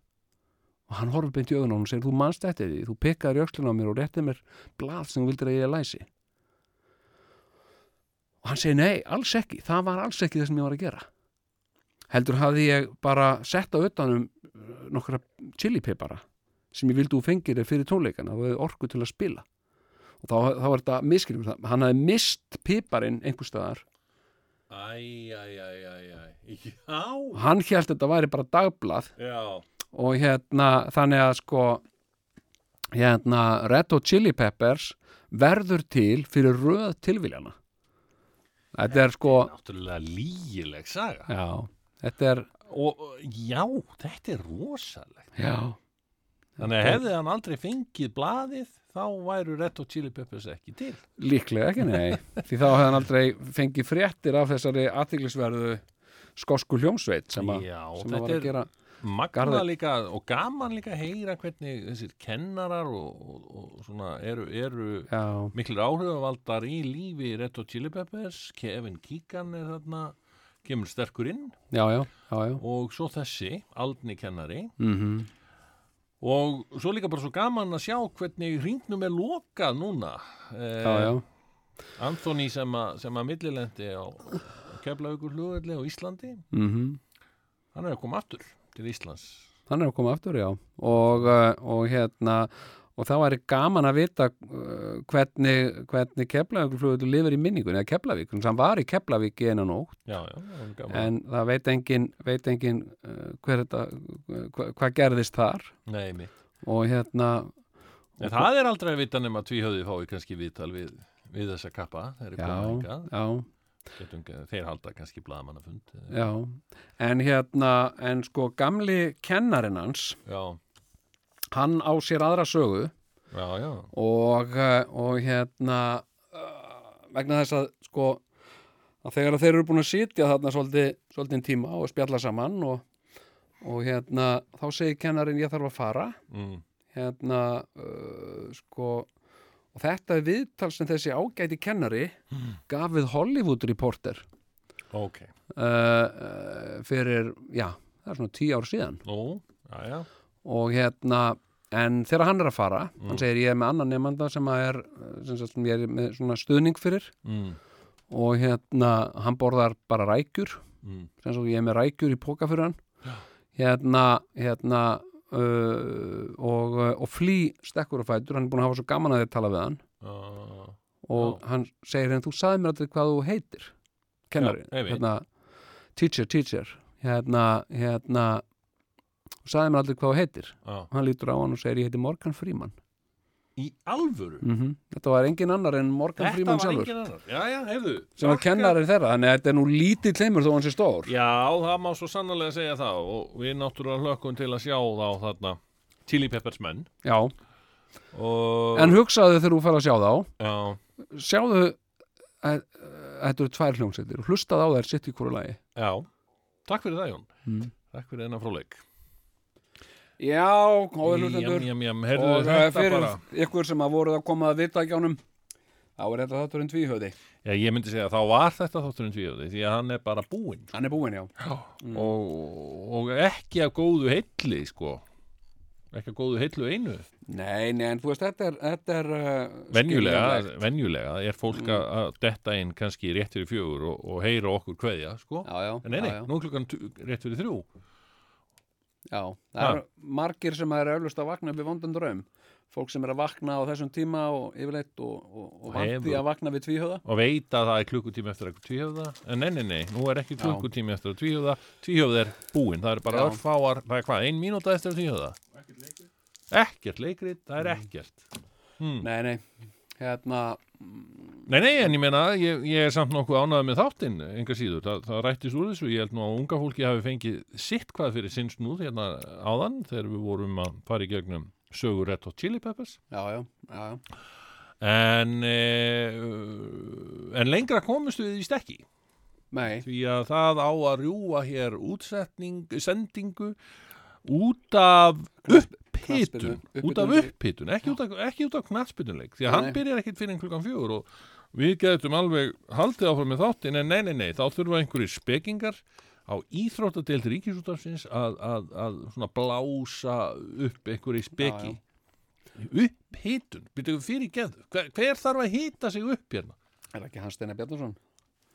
Og hann horfir beint í augun á hann og segir, þú manst eftir því, þú pikkaður í öxlina á mér og réttið mér blað sem þú vildir að ég læsi. Og hann segir, nei, alls ekki. Það var alls ekki það sem ég var að gera. Heldur hafði ég bara sett á utanum uh, nokkra chilipipara sem ég vildi þú fengir fyrir tónleikana. Og hefði orku til að spila. Og þá, þá var þetta miskilum það hann hafði mist piparinn einhver staðar. Æ, æ, æ, æ, æ, já, hann hélt þetta væri bara dagblað já, og hérna þannig að sko hérna Red Hot Chili Peppers verður til fyrir röð tilviljana þetta er sko náttúrulega lígileg saga. já, þetta er Og, já, þetta er rosalegt. já, Þannig að hefði hann aldrei fengið blaðið, þá væru Red Hot Chili Peppers ekki til. líklega ekki nei því þá hefði hann aldrei fengið fréttir af þessari aðtiklisverðu skosku hljómsveit sem, að Já, sem að var að er gera magna líka og gaman líka að heyra hvernig þessir kennarar og, og, og svona eru, eru já, miklir áhrifavaldar í lífi Red Hot Chili Peppers, Kevin Keegan er þarna, kemur sterkur inn. Já, já, já, og svo þessi, Aldni kennari. Mm og svo líka bara svo gaman að sjá hvernig hringnum er lokað núna. Eh. Anthony sem, a, sem að millilendi á, á Keflavíkur hlugvelli á Íslandi. Mm hann er að koma aftur til Íslands. Hann er að koma aftur, já. Og, uh, og hérna og þá er gaman að vita uh, hvernig, hvernig Keflavíkurflugur lifir í minningunni, eða Keflavík hann var í Keflavík í var gaman. En það veit engin, veit engin uh, hver þetta, hva, hvað gerðist þar. Nei, mitt og hérna En það er aldrei að vita nema tvíhöfði fái kannski viðtal við, við þessa kappa þeir eru já, Getum, þeir halda kannski blaðamannafund já en hérna, en sko gamli kennarinn hans, já, hann á sér aðra sögu já, já, og, uh, og hérna uh, vegna þess að sko að þegar þeir eru búin að sitja þarna svolítið, svolítið tíma og spjalla saman og, og hérna þá segir kennarinn ég þarf að fara. Mm, hérna uh, sko og þetta er viðtal sem þessi ágæti kennari gaf við Hollywood Reporter ok. uh, uh, fyrir, já, það er svona tíu ár síðan. Nú, já, já, og hérna en þegar hann er að fara, hann segir ég er með annan nefnda sem að er uh, sem, sagt, ég er með svona stuðning fyrir. Mm, og hérna hann borðar bara rækjur mm, sem svo ég er með rækjur í póka fyrir hann. Hérna, hérna uh, og, uh, og flý stekkur og fætur, hann er búin að hafa svo gaman að þér tala við hann. Uh, og hann segir henn, þú sagði mér aldrei hvað þú heitir kennari, Já, hérna teacher, teacher. Hérna, hérna þú sagði mér aldrei hvað þú heitir. Á, hann lítur á hann og segir ég heiti Morgan Freeman Í alvöru? Mm þetta var engin annar en Morgan Freeman sjálfur. Já, já, sem var kennarinn þeirra, þannig að þetta er nú lítið kleimur þó hann sé stór. Já, það má svo sannlega segja það og við náttúrulega hlökkum til að sjá þá þarna Chili Peppers menn. Já. og en hugsaðu þegar þú fer að sjá þá. Já, sjáðu að, þetta eru tvær hljómsveitir. Og hlustaðu á þær sitt í hverju lagi. Já, takk fyrir það Jón. Mm. Takk fyrir þennan fróleik Já, góður hlutendur og eh, fyrir ykkur sem að voru að koma að vita ekki ánum þá er þetta þátturinn tvíhöði Já, ég myndi segja að þá var þetta þátturinn tvíhöði því að hann er bara búinn. Hann er búinn, já, já. Mm. Og, og ekki að góðu heilli, sko. Ekki að góðu heillu einu. Nei, nei, en þú veist, þetta er, þetta er uh, venjulega, venjulega er fólk mm. að detta inn kannski rétt fyrir fjögur og, og heyra okkur hverja, sko. Já, já, en eini, nú klukkan rétt fyrir þrjú. Já, það eru margir sem er öllust að vakna upp í vondandraum fólk sem er að vakna á þessum tíma og yfirleitt og, og, og vandi að vakna við tvíhjóða og veit að það er klukkutími eftir eitthvað tvíhjóða en eh, nei, nei, nei, nú er ekki klukkutími eftir tvíhjóða tvíhjóða er búinn, það er bara örfáar það er hvað, ein mínúta eftir tvíhjóða ekkert leikrit, það er mm. ekkert. Hmm. Nei, nei hérna Nei, nei, en ég meina, ég, ég er samt nokkuð ánæðið með þáttinn, enga síður, Þa, það rættis úr þessu, ég held nú að unga fólki hafi fengið sitt hvað fyrir sinns nú hérna áðan þegar við vorum að fara í gegnum sögur Red Hot Chili Peppers. Já, já, já, já. En, e, en lengra komistu við í stekki Nei. Því að það á að rjúa hér útsetning, sendingu út af upp upphitun, út af upphitun ekki, ekki út af knatspitunleik því að hann byrjar ekkit fyrir klukkan fjögur og við getum alveg haldið áfram með þáttin en nei, nei, nei, þá þurfa einhverju spekingar á íþróttadelt ríkisútafsins að, að, að svona blása upp einhverju speki upphitun, byrjuðu fyrir geðu hver, hver þarf að hýta sig upp hérna? Er ekki Hans Steinar Bjarnarsson?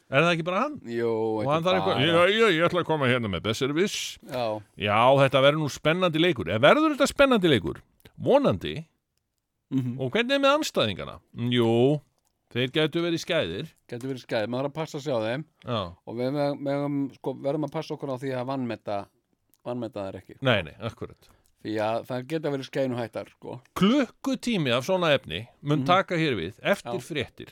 Er það ekki bara hann? Jú, ekki bara já, já, ég ætla að koma hérna með Besservis Já, já þetta verður nú spennandi leikur Eð Verður þetta spennandi leikur? Vonandi mm -hmm. Og hvernig er með anstæðingarna? Jú, þeir getur verið skæðir Getur verið skæðir, maður er að passa sig á þeim já. Og við verðum, sko, verðum að passa okkur á því að vannmeta Vannmeta þeir ekki Nei, nei, akkurat Því að það geta verið skæðin og hættar sko. Klukkutími af svona efni mun mm -hmm. taka hér við Eftir fréttir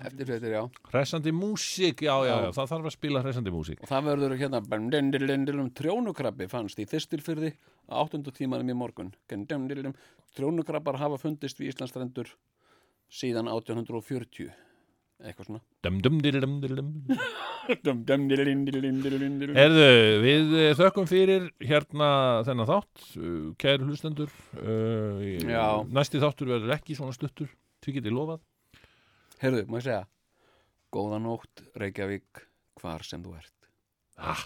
eftirfrettir, já Hressandi músík, já, já, já, það þarf að spila hressandi músík Og það verður hérna Trjónukrabbi fannst í þistilfyrði á 8. tímanum í morgun Trjónukrabbar hafa fundist við Íslandstrendur síðan 1840 eitthvað svona Erðu, við þökkum fyrir hérna þennan þátt kæru hlustendur næsti þáttur verður ekki svona stuttur því getið lofað Heyrðu, má ég segja? Góða nótt, Reykjavík, hvar sem þú ert. Ah,